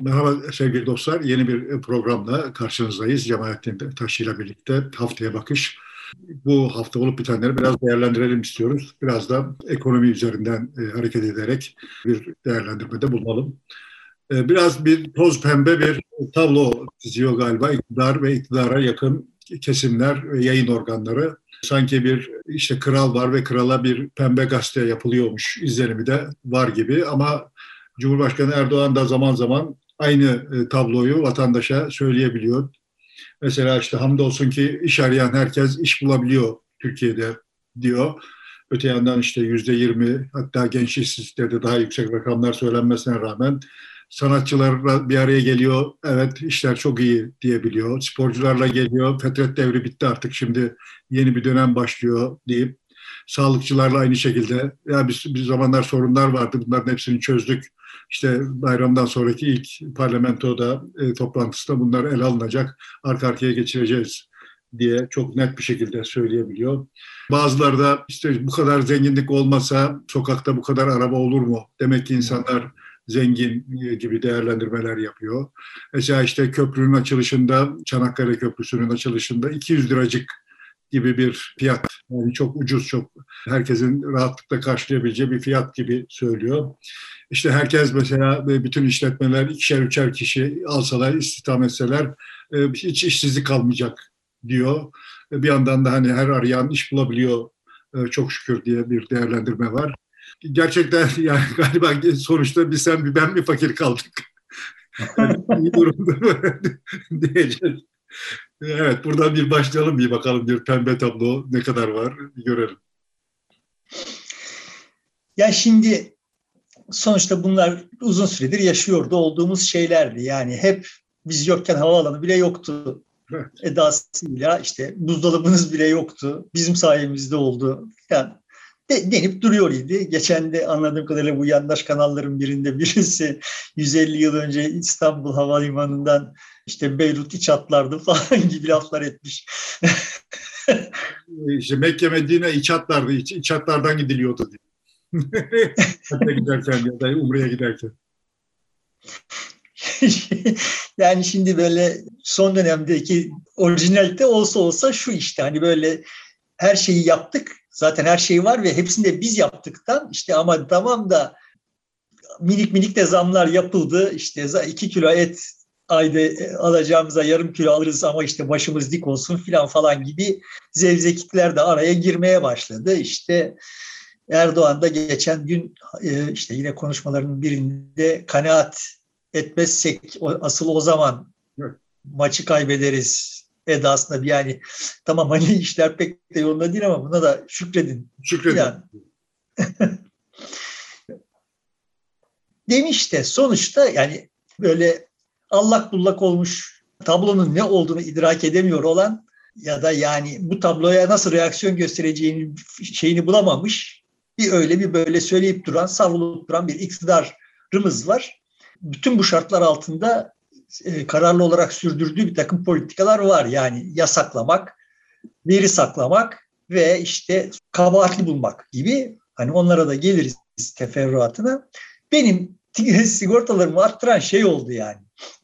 Merhaba sevgili dostlar. Yeni bir programla karşınızdayız. Cemalettin Taşı ile birlikte haftaya bakış. Bu hafta olup bitenleri biraz değerlendirelim istiyoruz. Biraz da ekonomi üzerinden e, hareket ederek bir değerlendirmede bulunalım. E, biraz bir toz pembe bir tablo çiziyor galiba iktidar ve iktidara yakın kesimler ve yayın organları. Sanki bir işte kral var ve krala bir pembe gazete yapılıyormuş izlenimi de var gibi ama Cumhurbaşkanı Erdoğan da zaman zaman aynı e, tabloyu vatandaşa söyleyebiliyor. Mesela işte hamdolsun ki iş arayan herkes iş bulabiliyor Türkiye'de diyor. Öte yandan işte yüzde yirmi hatta genç işsizliklerde daha yüksek rakamlar söylenmesine rağmen sanatçılarla bir araya geliyor. Evet işler çok iyi diyebiliyor. Sporcularla geliyor. Fetret devri bitti artık şimdi yeni bir dönem başlıyor deyip sağlıkçılarla aynı şekilde ya biz bir zamanlar sorunlar vardı bunların hepsini çözdük işte bayramdan sonraki ilk parlamentoda e, toplantısında bunlar ele alınacak, arka arkaya geçireceğiz diye çok net bir şekilde söyleyebiliyor. Bazıları da işte bu kadar zenginlik olmasa sokakta bu kadar araba olur mu? Demek ki insanlar zengin e, gibi değerlendirmeler yapıyor. Mesela işte köprünün açılışında, Çanakkale Köprüsü'nün açılışında 200 liracık gibi bir fiyat. Yani çok ucuz, çok herkesin rahatlıkla karşılayabileceği bir fiyat gibi söylüyor. İşte herkes mesela bütün işletmeler ikişer üçer kişi alsalar, istihdam etseler e, hiç işsizlik kalmayacak diyor. Bir yandan da hani her arayan iş bulabiliyor e, çok şükür diye bir değerlendirme var. Gerçekten yani galiba sonuçta bir sen bir ben mi fakir kaldık? İyi durumda diyeceğiz. Evet, buradan bir başlayalım bir bakalım bir pembe tablo ne kadar var bir görelim. Ya şimdi sonuçta bunlar uzun süredir yaşıyordu olduğumuz şeylerdi. Yani hep biz yokken havaalanı bile yoktu. Evet. Edasıyla işte buzdolabınız bile yoktu. Bizim sayemizde oldu. Yani de, denip duruyor idi. Geçen de anladığım kadarıyla bu yandaş kanalların birinde birisi 150 yıl önce İstanbul Havalimanı'ndan işte Beyrut iç hatlardı falan gibi laflar etmiş. İşte Mekke Medine iç hatlardı, iç, iç hatlardan gidiliyordu diye. Hatta giderken ya da Umre'ye giderken. yani şimdi böyle son dönemdeki orijinalite olsa olsa şu işte hani böyle her şeyi yaptık. Zaten her şey var ve hepsini de biz yaptıktan işte ama tamam da minik minik de zamlar yapıldı. İşte iki kilo et ayda e, alacağımıza yarım kilo alırız ama işte başımız dik olsun filan falan gibi zevzeklikler de araya girmeye başladı. İşte Erdoğan da geçen gün e, işte yine konuşmalarının birinde kanaat etmezsek asıl o zaman maçı kaybederiz edasında bir yani tamam hani işler pek de yolunda değil ama buna da şükredin. Şükredin. Yani. Demiş de sonuçta yani böyle allak bullak olmuş tablonun ne olduğunu idrak edemiyor olan ya da yani bu tabloya nasıl reaksiyon göstereceğini şeyini bulamamış bir öyle bir böyle söyleyip duran, savrulup duran bir iktidarımız var. Bütün bu şartlar altında e, kararlı olarak sürdürdüğü bir takım politikalar var. Yani yasaklamak, veri saklamak ve işte kabahatli bulmak gibi. Hani onlara da geliriz teferruatına. Benim sigortalarımı arttıran şey oldu yani.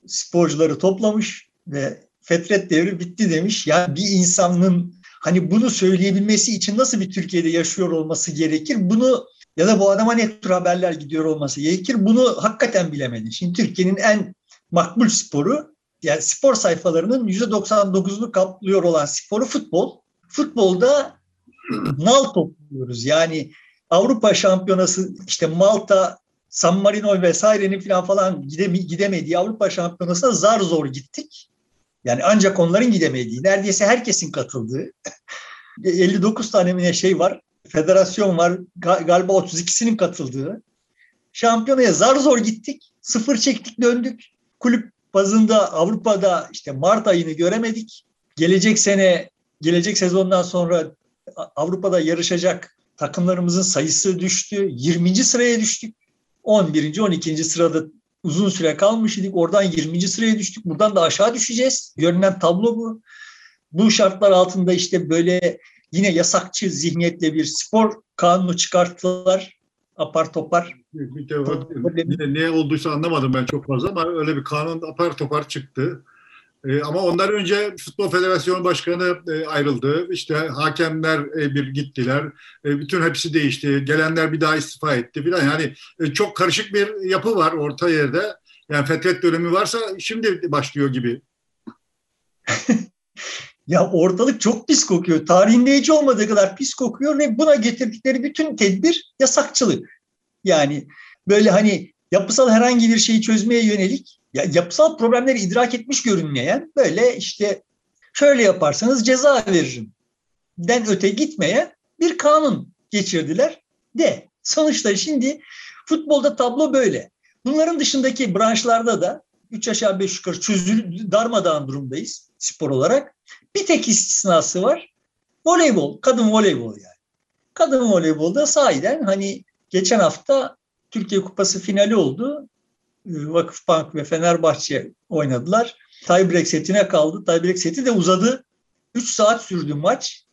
Sporcuları toplamış ve fetret devri bitti demiş. Ya bir insanın hani bunu söyleyebilmesi için nasıl bir Türkiye'de yaşıyor olması gerekir? Bunu ya da bu adama ne tür haberler gidiyor olması gerekir? Bunu hakikaten bilemedi. Şimdi Türkiye'nin en makbul sporu yani spor sayfalarının %99'unu kaplıyor olan sporu futbol. Futbolda nal topluyoruz. Yani Avrupa Şampiyonası işte Malta, San Marino vesairenin falan falan gidemediği Avrupa Şampiyonası'na zar zor gittik. Yani ancak onların gidemediği, neredeyse herkesin katıldığı 59 tane mi şey var, federasyon var, galiba 32'sinin katıldığı. Şampiyonaya zar zor gittik, sıfır çektik döndük. Kulüp bazında Avrupa'da işte Mart ayını göremedik. Gelecek sene, gelecek sezondan sonra Avrupa'da yarışacak takımlarımızın sayısı düştü. 20. sıraya düştük. 11. 12. sırada uzun süre kalmış idik. Oradan 20. sıraya düştük. Buradan da aşağı düşeceğiz. Görünen tablo bu. Bu şartlar altında işte böyle yine yasakçı zihniyetle bir spor kanunu çıkarttılar. Apar topar. Bir de, ne, ne olduysa anlamadım ben çok fazla ama öyle bir kanun apar topar çıktı. E, ama ondan önce Futbol Federasyonu Başkanı e, ayrıldı. İşte hakemler e, bir gittiler. E, bütün hepsi değişti. Gelenler bir daha istifa etti filan. Yani e, çok karışık bir yapı var orta yerde. Yani fetret dönemi varsa şimdi başlıyor gibi. ya ortalık çok pis kokuyor. Tarihinde hiç olmadığı kadar pis kokuyor ve buna getirdikleri bütün tedbir yasakçılık. Yani böyle hani yapısal herhangi bir şeyi çözmeye yönelik ya yapısal problemleri idrak etmiş görünmeyen böyle işte şöyle yaparsanız ceza veririm den öte gitmeye bir kanun geçirdiler de sonuçta şimdi futbolda tablo böyle. Bunların dışındaki branşlarda da üç aşağı beş yukarı çözül darmadağın durumdayız spor olarak. Bir tek istisnası var. Voleybol, kadın voleybol yani. Kadın voleybolda sahiden hani geçen hafta Türkiye Kupası finali oldu. Vakıfbank ve Fenerbahçe oynadılar. Tiebreak setine kaldı. Tiebreak seti de uzadı. 3 saat sürdü maç.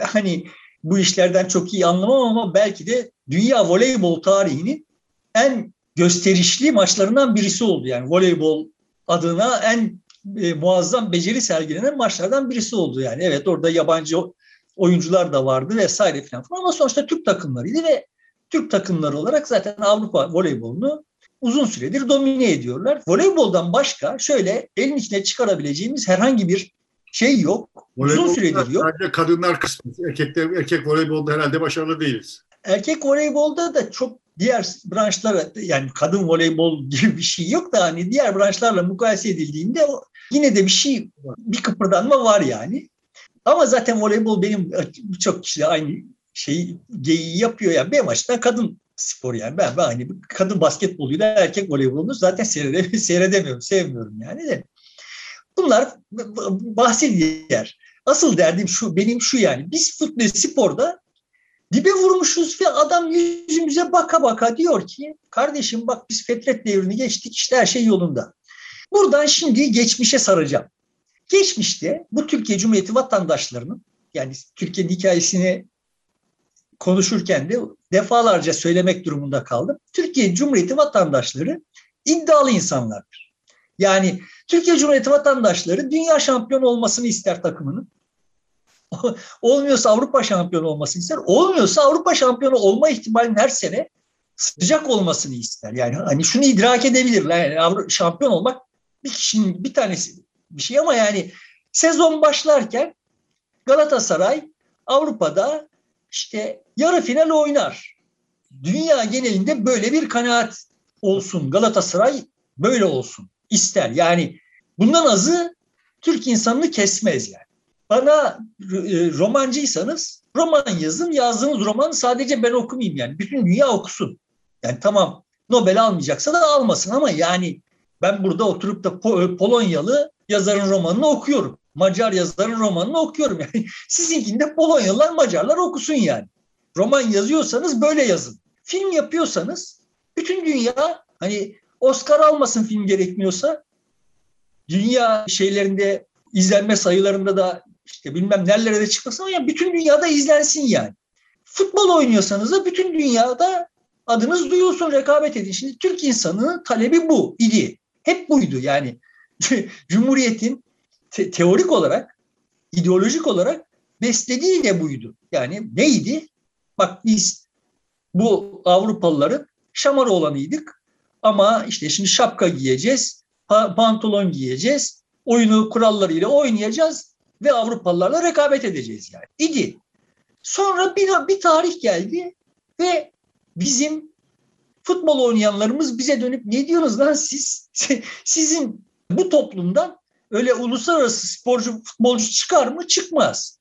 Hani bu işlerden çok iyi anlamam ama belki de dünya voleybol tarihinin en gösterişli maçlarından birisi oldu. Yani voleybol adına en e, muazzam beceri sergilenen maçlardan birisi oldu. Yani evet orada yabancı oyuncular da vardı vesaire falan. Ama sonuçta Türk takımlarıydı ve Türk takımları olarak zaten Avrupa voleybolunu uzun süredir domine ediyorlar. Voleyboldan başka şöyle elin içine çıkarabileceğimiz herhangi bir şey yok. Uzun süredir yok. Sadece kadınlar kısmı. Erkekler, erkek voleybolda herhalde başarılı değiliz. Erkek voleybolda da çok diğer branşlar yani kadın voleybol gibi bir şey yok da hani diğer branşlarla mukayese edildiğinde yine de bir şey bir kıpırdanma var yani. Ama zaten voleybol benim birçok kişiyle aynı şeyi geyiği yapıyor yani benim açımdan kadın spor yani. Ben, ben hani kadın basketboluyla erkek voleybolunu zaten seyrede, seyredemiyorum, sevmiyorum yani de. Bunlar bahsi diğer. Asıl derdim şu, benim şu yani. Biz futbol sporda dibe vurmuşuz ve adam yüzümüze baka baka diyor ki kardeşim bak biz fetret devrini geçtik işte her şey yolunda. Buradan şimdi geçmişe saracağım. Geçmişte bu Türkiye Cumhuriyeti vatandaşlarının yani Türkiye'nin hikayesini konuşurken de defalarca söylemek durumunda kaldım. Türkiye Cumhuriyeti vatandaşları iddialı insanlardır. Yani Türkiye Cumhuriyeti vatandaşları dünya şampiyonu olmasını ister takımının. Olmuyorsa Avrupa şampiyonu olmasını ister. Olmuyorsa Avrupa şampiyonu olma ihtimalinin her sene sıcak olmasını ister. Yani hani şunu idrak edebilirler. Yani şampiyon olmak bir kişinin bir tanesi bir şey ama yani sezon başlarken Galatasaray Avrupa'da işte yarı final oynar. Dünya genelinde böyle bir kanaat olsun. Galatasaray böyle olsun. ister. Yani bundan azı Türk insanını kesmez yani. Bana e, romancıysanız roman yazın. Yazdığınız romanı sadece ben okumayayım yani. Bütün dünya okusun. Yani tamam Nobel almayacaksa da almasın ama yani ben burada oturup da Polonyalı yazarın romanını okuyorum. Macar yazarın romanını okuyorum. Yani sizinkinde Polonyalılar, Macarlar okusun yani. Roman yazıyorsanız böyle yazın. Film yapıyorsanız bütün dünya hani Oscar almasın film gerekmiyorsa dünya şeylerinde izlenme sayılarında da işte bilmem nerelere de çıkmasın ama yani bütün dünyada izlensin yani. Futbol oynuyorsanız da bütün dünyada adınız duyulsun, rekabet edin. Şimdi Türk insanının talebi bu idi. Hep buydu yani. Cumhuriyetin te- teorik olarak, ideolojik olarak beslediği de buydu. Yani neydi? Bak biz bu Avrupalıların şamar olanıydık ama işte şimdi şapka giyeceğiz, pantolon giyeceğiz, oyunu kurallarıyla oynayacağız ve Avrupalılarla rekabet edeceğiz yani. İdi. Sonra bir, bir tarih geldi ve bizim futbol oynayanlarımız bize dönüp ne diyorsunuz lan siz? Sizin bu toplumdan öyle uluslararası sporcu, futbolcu çıkar mı? Çıkmaz.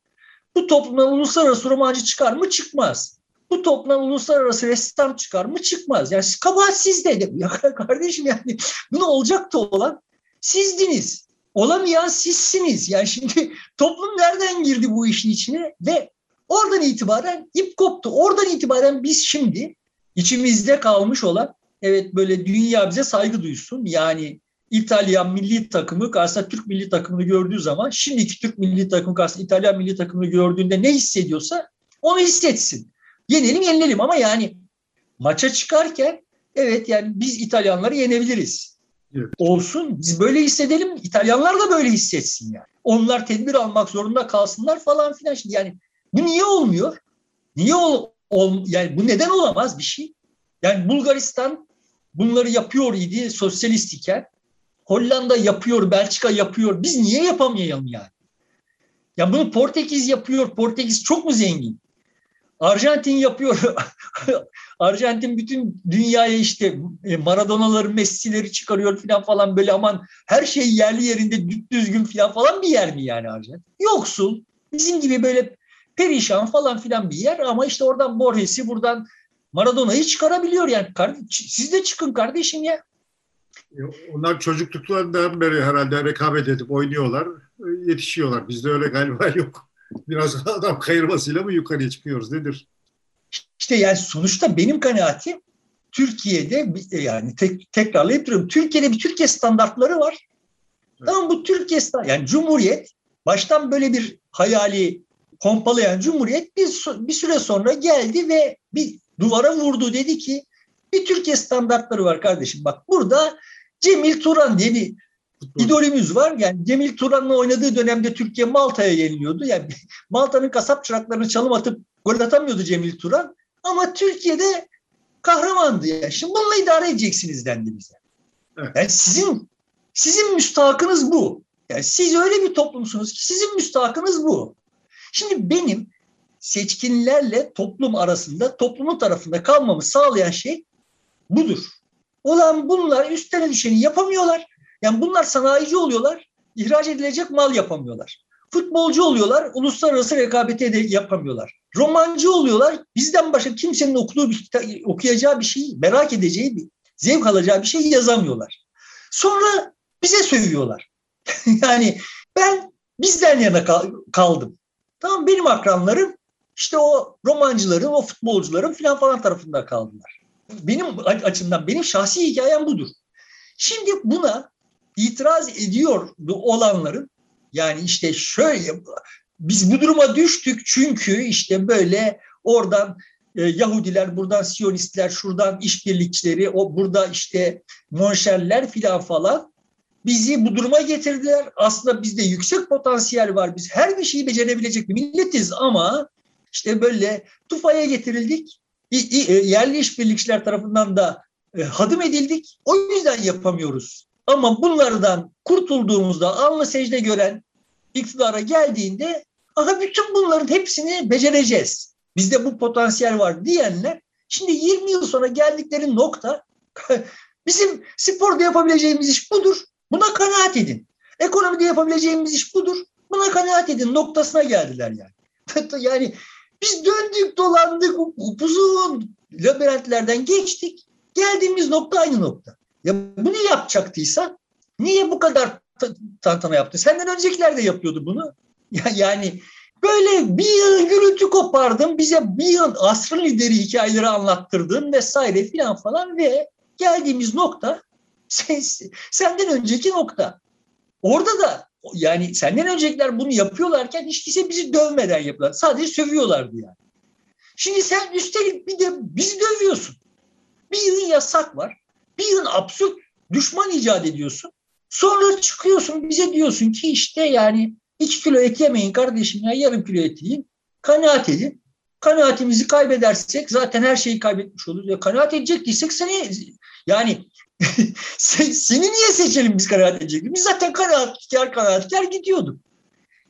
Bu toplumdan uluslararası romancı çıkar mı? Çıkmaz. Bu toplumdan uluslararası ressam çıkar mı? Çıkmaz. Yani kabahat sizde. Ya kardeşim yani bunu olacak da olan sizdiniz. Olamayan sizsiniz. Yani şimdi toplum nereden girdi bu işin içine ve oradan itibaren ip koptu. Oradan itibaren biz şimdi içimizde kalmış olan evet böyle dünya bize saygı duysun. Yani İtalyan milli takımı karşısında Türk milli takımını gördüğü zaman şimdiki Türk milli takımı karşısında İtalyan milli takımını gördüğünde ne hissediyorsa onu hissetsin. Yenelim yenilelim ama yani maça çıkarken Evet yani biz İtalyanları yenebiliriz. Evet. Olsun. Biz böyle hissedelim. İtalyanlar da böyle hissetsin yani. Onlar tedbir almak zorunda kalsınlar falan filan. Şimdi yani bu niye olmuyor? Niye ol, ol yani bu neden olamaz bir şey? Yani Bulgaristan bunları yapıyor idi sosyalist iken. Hollanda yapıyor, Belçika yapıyor. Biz niye yapamayalım yani? Ya bunu Portekiz yapıyor. Portekiz çok mu zengin? Arjantin yapıyor. Arjantin bütün dünyaya işte e, Maradona'ları, Messi'leri çıkarıyor falan falan böyle aman her şey yerli yerinde düzgün falan falan bir yer mi yani Arjantin? Yoksul. Bizim gibi böyle perişan falan filan bir yer ama işte oradan Borges'i buradan Maradona'yı çıkarabiliyor yani. Siz de çıkın kardeşim ya. E, onlar çocukluklarından beri herhalde rekabet edip oynuyorlar, e, yetişiyorlar. Bizde öyle galiba yok. Biraz adam kayırmasıyla mı yukarıya çıkıyoruz nedir? İşte yani sonuçta benim kanaatim Türkiye'de yani tek, tekrarlayıp duruyorum. Türkiye'de bir Türkiye standartları var. Evet. Tamam bu Türkiye standart yani Cumhuriyet baştan böyle bir hayali pompalayan Cumhuriyet bir, bir süre sonra geldi ve bir duvara vurdu dedi ki bir Türkiye standartları var kardeşim. Bak burada Cemil Turan diye bir idolümüz var. Yani Cemil Turan'la oynadığı dönemde Türkiye Malta'ya yeniliyordu. Yani Malta'nın kasap çıraklarını çalım atıp gol atamıyordu Cemil Turan. Ama Türkiye'de kahramandı ya. Şimdi bununla idare edeceksiniz dendi bize. Yani sizin sizin müstahakınız bu. Yani siz öyle bir toplumsunuz ki sizin müstahakınız bu. Şimdi benim seçkinlerle toplum arasında toplumun tarafında kalmamı sağlayan şey budur. Olan bunlar üstlerine düşeni yapamıyorlar. Yani bunlar sanayici oluyorlar, ihraç edilecek mal yapamıyorlar. Futbolcu oluyorlar, uluslararası rekabeti de yapamıyorlar. Romancı oluyorlar, bizden başka kimsenin okuduğu bir, okuyacağı bir şey, merak edeceği bir, zevk alacağı bir şey yazamıyorlar. Sonra bize sövüyorlar. yani ben bizden yana kaldım. Tamam benim akranlarım işte o romancıların, o futbolcuların filan falan tarafında kaldılar. Benim açımdan, benim şahsi hikayem budur. Şimdi buna itiraz ediyor olanların yani işte şöyle biz bu duruma düştük çünkü işte böyle oradan e, Yahudiler, buradan Siyonistler, şuradan işbirlikçileri, o burada işte monşerler filan falan bizi bu duruma getirdiler. Aslında bizde yüksek potansiyel var. Biz her bir şeyi becerebilecek bir milletiz ama işte böyle tufaya getirildik. E, yerli işbirlikçiler tarafından da e, hadım edildik. O yüzden yapamıyoruz. Ama bunlardan kurtulduğumuzda alnı secde gören iktidara geldiğinde aha bütün bunların hepsini becereceğiz. Bizde bu potansiyel var diyenler şimdi 20 yıl sonra geldikleri nokta bizim sporda yapabileceğimiz iş budur. Buna kanaat edin. Ekonomide yapabileceğimiz iş budur. Buna kanaat edin noktasına geldiler yani. yani biz döndük dolandık uzun labirentlerden geçtik. Geldiğimiz nokta aynı nokta. Ya bunu yapacaktıysa niye bu kadar tantana yaptı? Senden öncekiler de yapıyordu bunu. Ya, yani böyle bir yıl gürültü kopardın, bize bir yıl asrın lideri hikayeleri anlattırdın vesaire filan falan ve geldiğimiz nokta sen, senden önceki nokta. Orada da yani senden öncekiler bunu yapıyorlarken hiç kimse bizi dövmeden yapıyorlar. Sadece sövüyorlardı yani. Şimdi sen üstelik bir de bizi dövüyorsun. Bir yıl yasak var. Bir yıl absürt düşman icat ediyorsun. Sonra çıkıyorsun bize diyorsun ki işte yani iki kilo et yemeyin kardeşim ya yarım kilo et yiyin. Kanaat edin. Kanaatimizi kaybedersek zaten her şeyi kaybetmiş oluruz. Ya kanaat edecek değilsek seni yani seni niye seçelim biz kanaat edecek? Biz zaten kanaatkar kanaatkar gidiyorduk.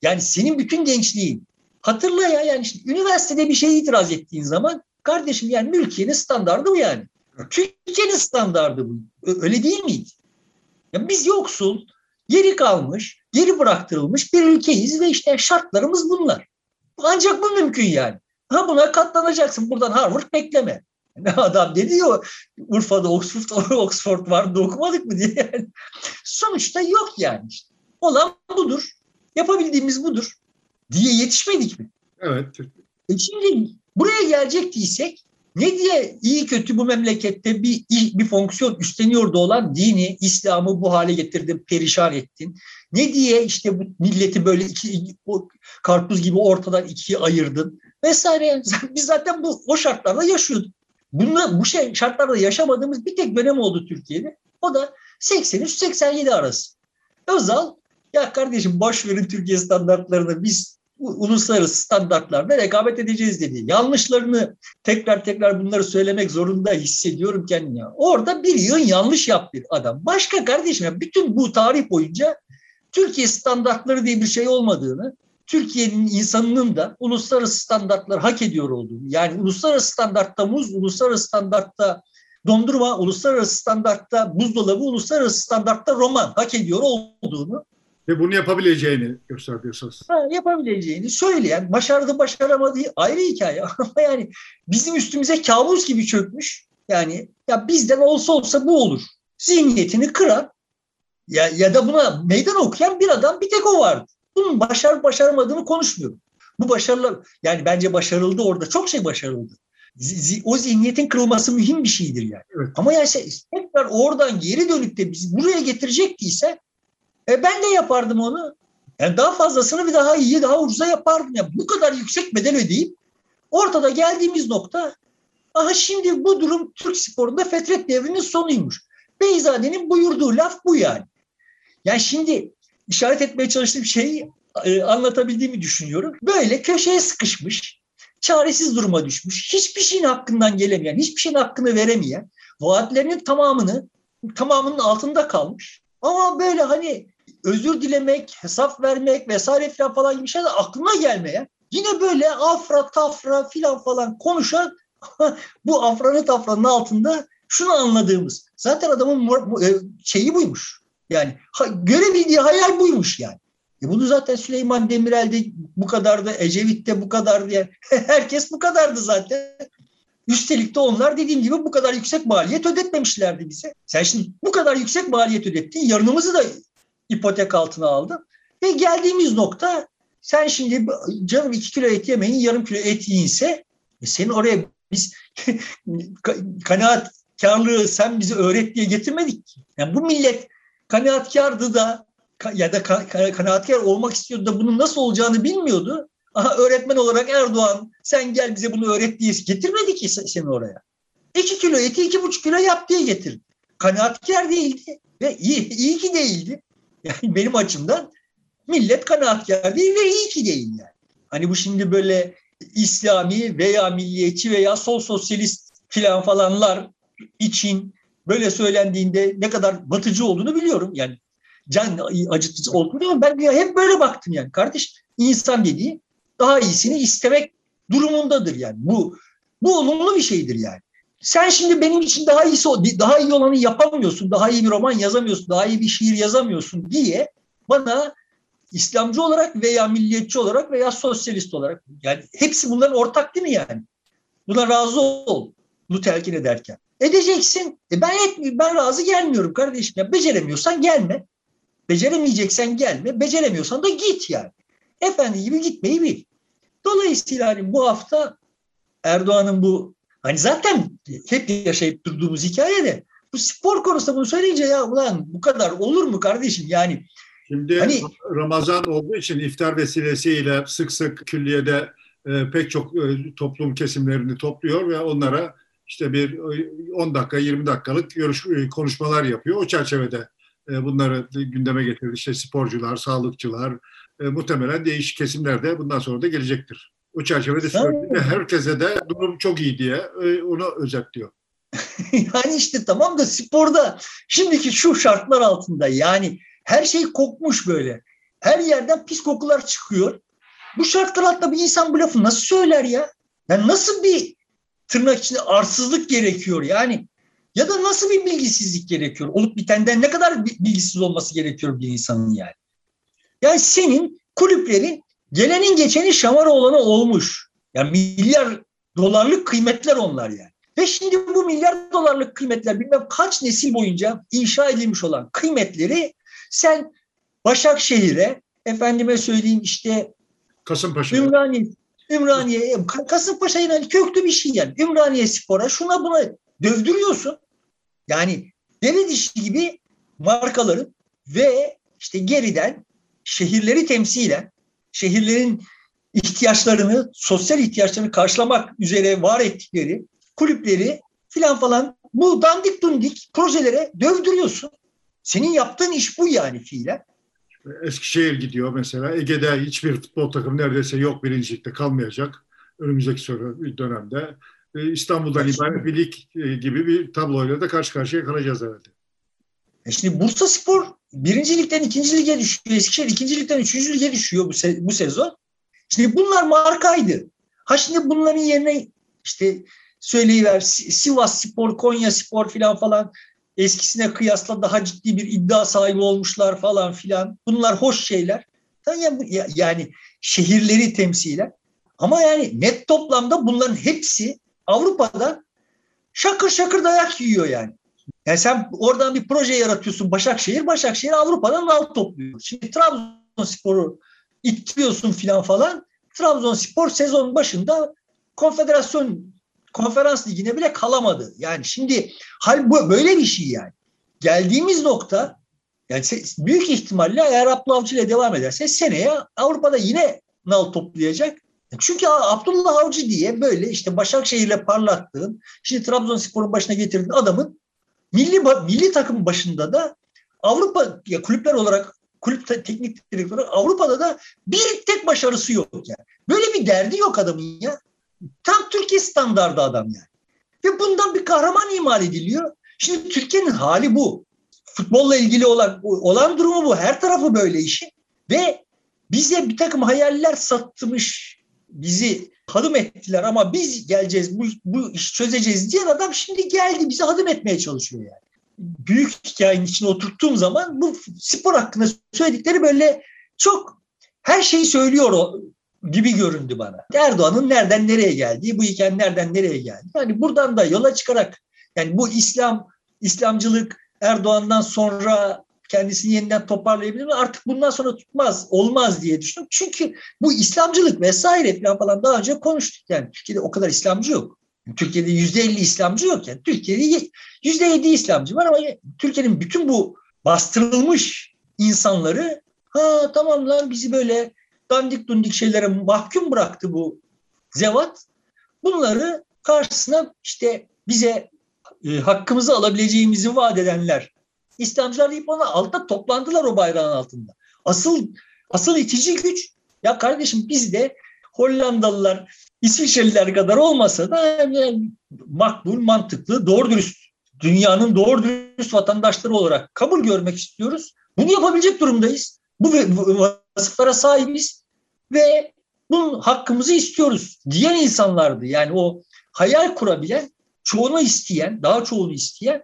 Yani senin bütün gençliğin hatırla ya yani işte üniversitede bir şey itiraz ettiğin zaman kardeşim yani mülkiyenin standardı bu yani. Türkiye'nin standardı bu. Öyle değil miydi? Ya biz yoksul, geri kalmış, geri bıraktırılmış bir ülkeyiz ve işte şartlarımız bunlar. Ancak bu mümkün yani. Ha buna katlanacaksın. Buradan Harvard bekleme. Ne adam dedi ya Urfa'da Oxford, Oxford vardı okumadık mı diye. Yani. Sonuçta yok yani işte. Olan budur. Yapabildiğimiz budur diye yetişmedik mi? Evet. E şimdi buraya gelecektiysek ne diye iyi kötü bu memlekette bir bir fonksiyon üstleniyordu olan dini, İslam'ı bu hale getirdin, perişan ettin. Ne diye işte bu milleti böyle iki, o karpuz gibi ortadan ikiye ayırdın vesaire. Biz zaten bu o şartlarda yaşıyorduk. Bunda, bu şey şartlarda yaşamadığımız bir tek dönem oldu Türkiye'de. O da 83-87 arası. Özal ya kardeşim boş verin Türkiye standartlarını biz uluslararası standartlarla rekabet edeceğiz dedi. Yanlışlarını tekrar tekrar bunları söylemek zorunda hissediyorum kendimi. Orada bir yığın yanlış yaptı adam. Başka kardeşim bütün bu tarih boyunca Türkiye standartları diye bir şey olmadığını, Türkiye'nin insanının da uluslararası standartlar hak ediyor olduğunu, yani uluslararası standartta muz, uluslararası standartta dondurma, uluslararası standartta buzdolabı, uluslararası standartta roman hak ediyor olduğunu ve bunu yapabileceğini gösteriyorsunuz. Ha, yapabileceğini söyleyen, başardı başaramadığı ayrı hikaye. Ama yani bizim üstümüze kabus gibi çökmüş. Yani ya bizden olsa olsa bu olur. Zihniyetini kıran ya, ya da buna meydan okuyan bir adam bir tek o vardı. Bunun başarıp başaramadığını konuşmuyorum. Bu başarılar yani bence başarıldı orada. Çok şey başarıldı. O zihniyetin kırılması mühim bir şeydir yani. Evet. Ama yani tekrar oradan geri dönüp de bizi buraya getirecektiyse e ben de yapardım onu. Yani daha fazlasını bir daha iyi, daha ucuza yapardım. Ya bu kadar yüksek bedel ödeyip ortada geldiğimiz nokta aha şimdi bu durum Türk sporunda fetret devrinin sonuymuş. Beyzade'nin buyurduğu laf bu yani. Yani şimdi işaret etmeye çalıştığım şeyi e, anlatabildiğimi düşünüyorum. Böyle köşeye sıkışmış, çaresiz duruma düşmüş, hiçbir şeyin hakkından gelemeyen, hiçbir şeyin hakkını veremeyen, vaatlerinin tamamını tamamının altında kalmış. Ama böyle hani özür dilemek, hesap vermek vesaire filan falan gibi şeyler aklına gelmeye yine böyle afra tafra filan falan konuşan bu afranı tafranın altında şunu anladığımız zaten adamın e, şeyi buymuş. Yani görebildiği hayal buymuş yani. E bunu zaten Süleyman Demirel'de bu kadardı, Ecevit'te bu kadardı. Yani. Herkes bu kadardı zaten. Üstelik de onlar dediğim gibi bu kadar yüksek maliyet ödetmemişlerdi bize. Sen şimdi bu kadar yüksek maliyet ödettin. Yarınımızı da ipotek altına aldın. Ve geldiğimiz nokta sen şimdi canım iki kilo et yemeyin yarım kilo et yiyinse e senin oraya biz kanaat karlığı sen bizi öğret diye getirmedik. Yani bu millet kanaatkardı da ya da kanaatkar olmak istiyordu da bunun nasıl olacağını bilmiyordu. Aha öğretmen olarak Erdoğan sen gel bize bunu öğret diye getirmedi ki seni oraya. İki kilo eti iki buçuk kilo yap diye getirdi. Kanaatkar değildi ve iyi, iyi ki değildi. Yani benim açımdan millet kanaatkar değil ve iyi ki değil yani. Hani bu şimdi böyle İslami veya milliyetçi veya sol sosyalist filan falanlar için böyle söylendiğinde ne kadar batıcı olduğunu biliyorum. Yani can acıtıcı olduğunu ama ben hep böyle baktım yani. Kardeş insan dediği daha iyisini istemek durumundadır yani. Bu bu olumlu bir şeydir yani. Sen şimdi benim için daha iyisi daha iyi olanı yapamıyorsun, daha iyi bir roman yazamıyorsun, daha iyi bir şiir yazamıyorsun diye bana İslamcı olarak veya milliyetçi olarak veya sosyalist olarak yani hepsi bunların ortak değil mi yani? Buna razı ol bu telkin ederken. Edeceksin. E ben et, ben razı gelmiyorum kardeşim. Ya beceremiyorsan gelme. Beceremeyeceksen gelme. Beceremiyorsan da git yani. Efendi gibi gitmeyi bil. Dolayısıyla hani bu hafta Erdoğan'ın bu hani zaten hep yaşayıp durduğumuz hikayede bu spor konusunda bunu söyleyince ya ulan bu kadar olur mu kardeşim yani Şimdi hani, Ramazan olduğu için iftar vesilesiyle sık sık külliyede e, pek çok e, toplum kesimlerini topluyor ve onlara işte bir 10 dakika 20 dakikalık görüş, e, konuşmalar yapıyor. O çerçevede e, bunları gündeme getirdi. İşte sporcular, sağlıkçılar, e, muhtemelen değişik kesimler de bundan sonra da gelecektir. O çerçevede söylediğinde herkese de durum çok iyi diye e, onu özetliyor. yani işte tamam da sporda şimdiki şu şartlar altında yani her şey kokmuş böyle. Her yerden pis kokular çıkıyor. Bu şartlar altında bir insan bu lafı nasıl söyler ya? Yani nasıl bir tırnak içinde arsızlık gerekiyor yani? Ya da nasıl bir bilgisizlik gerekiyor? Olup bitenden ne kadar bilgisiz olması gerekiyor bir insanın yani? Yani senin kulüplerin gelenin geçeni şamar olanı olmuş. Yani milyar dolarlık kıymetler onlar yani. Ve şimdi bu milyar dolarlık kıymetler bilmem kaç nesil boyunca inşa edilmiş olan kıymetleri sen Başakşehir'e efendime söyleyeyim işte Kasımpaşa. Ümraniye, Ümraniye, Kasımpaşa yine köklü bir şey yani. Ümraniye Spor'a şuna buna dövdürüyorsun. Yani deve dişi gibi markaların ve işte geriden şehirleri temsilen şehirlerin ihtiyaçlarını, sosyal ihtiyaçlarını karşılamak üzere var ettikleri kulüpleri filan falan bu dandik dundik projelere dövdürüyorsun. Senin yaptığın iş bu yani fiilen. Eskişehir gidiyor mesela. Ege'de hiçbir futbol takımı neredeyse yok birincilikte kalmayacak. Önümüzdeki dönemde. E, İstanbul'dan ibaret bir lig e, gibi bir tabloyla da karşı karşıya kalacağız herhalde. E şimdi Bursa Spor birinci ligden ikinci lige düşüyor. Eskişehir ikinci ligden üçüncü lige düşüyor bu, se- bu sezon. Şimdi bunlar markaydı. Ha şimdi bunların yerine işte söyleyiver Sivas Spor, Konya Spor filan falan eskisine kıyasla daha ciddi bir iddia sahibi olmuşlar falan filan. Bunlar hoş şeyler. Yani şehirleri temsilen. Ama yani net toplamda bunların hepsi Avrupa'da şakır şakır dayak yiyor yani. Yani sen oradan bir proje yaratıyorsun Başakşehir, Başakşehir Avrupa'dan alt topluyor. Şimdi Trabzonspor'u ittiriyorsun filan falan. Trabzonspor sezon başında konfederasyon konferans ligine bile kalamadı. Yani şimdi hal bu böyle bir şey yani. Geldiğimiz nokta yani büyük ihtimalle eğer Abdullah Avcı ile devam ederse seneye Avrupa'da yine nal toplayacak. Çünkü Abdullah Avcı diye böyle işte Başakşehir'le parlattığın, şimdi Trabzonspor'un başına getirdiğin adamın milli milli takım başında da Avrupa ya kulüpler olarak kulüp teknik direktörü Avrupa'da da bir tek başarısı yok yani. Böyle bir derdi yok adamın ya. Tam Türkiye standardı adam yani. Ve bundan bir kahraman imal ediliyor. Şimdi Türkiye'nin hali bu. Futbolla ilgili olan, olan durumu bu. Her tarafı böyle işi. Ve bize bir takım hayaller satmış, bizi hadım ettiler ama biz geleceğiz, bu, bu iş çözeceğiz diyen adam şimdi geldi bizi hadım etmeye çalışıyor yani. Büyük hikayenin içine oturttuğum zaman bu spor hakkında söyledikleri böyle çok her şeyi söylüyor o gibi göründü bana. Erdoğan'ın nereden nereye geldiği, bu hikaye nereden nereye geldi. Yani buradan da yola çıkarak yani bu İslam, İslamcılık Erdoğan'dan sonra kendisini yeniden toparlayabilir mi? Artık bundan sonra tutmaz, olmaz diye düşünüyorum. Çünkü bu İslamcılık vesaire falan falan daha önce konuştuk. Yani Türkiye'de o kadar İslamcı yok. Türkiye'de yüzde elli İslamcı yok. Yani Türkiye'de yüzde yedi İslamcı var ama Türkiye'nin bütün bu bastırılmış insanları ha tamam lan bizi böyle dandik dundik şeylere mahkum bıraktı bu zevat. Bunları karşısına işte bize e, hakkımızı alabileceğimizi vaat edenler İslamcılar deyip ona altta toplandılar o bayrağın altında. Asıl asıl itici güç ya kardeşim biz de Hollandalılar, İsviçreliler kadar olmasa da yani makbul, mantıklı, doğru dürüst dünyanın doğru dürüst vatandaşları olarak kabul görmek istiyoruz. Bunu yapabilecek durumdayız. Bu vasıflara sahibiz ve bunun hakkımızı istiyoruz diyen insanlardı. Yani o hayal kurabilen, çoğunu isteyen, daha çoğunu isteyen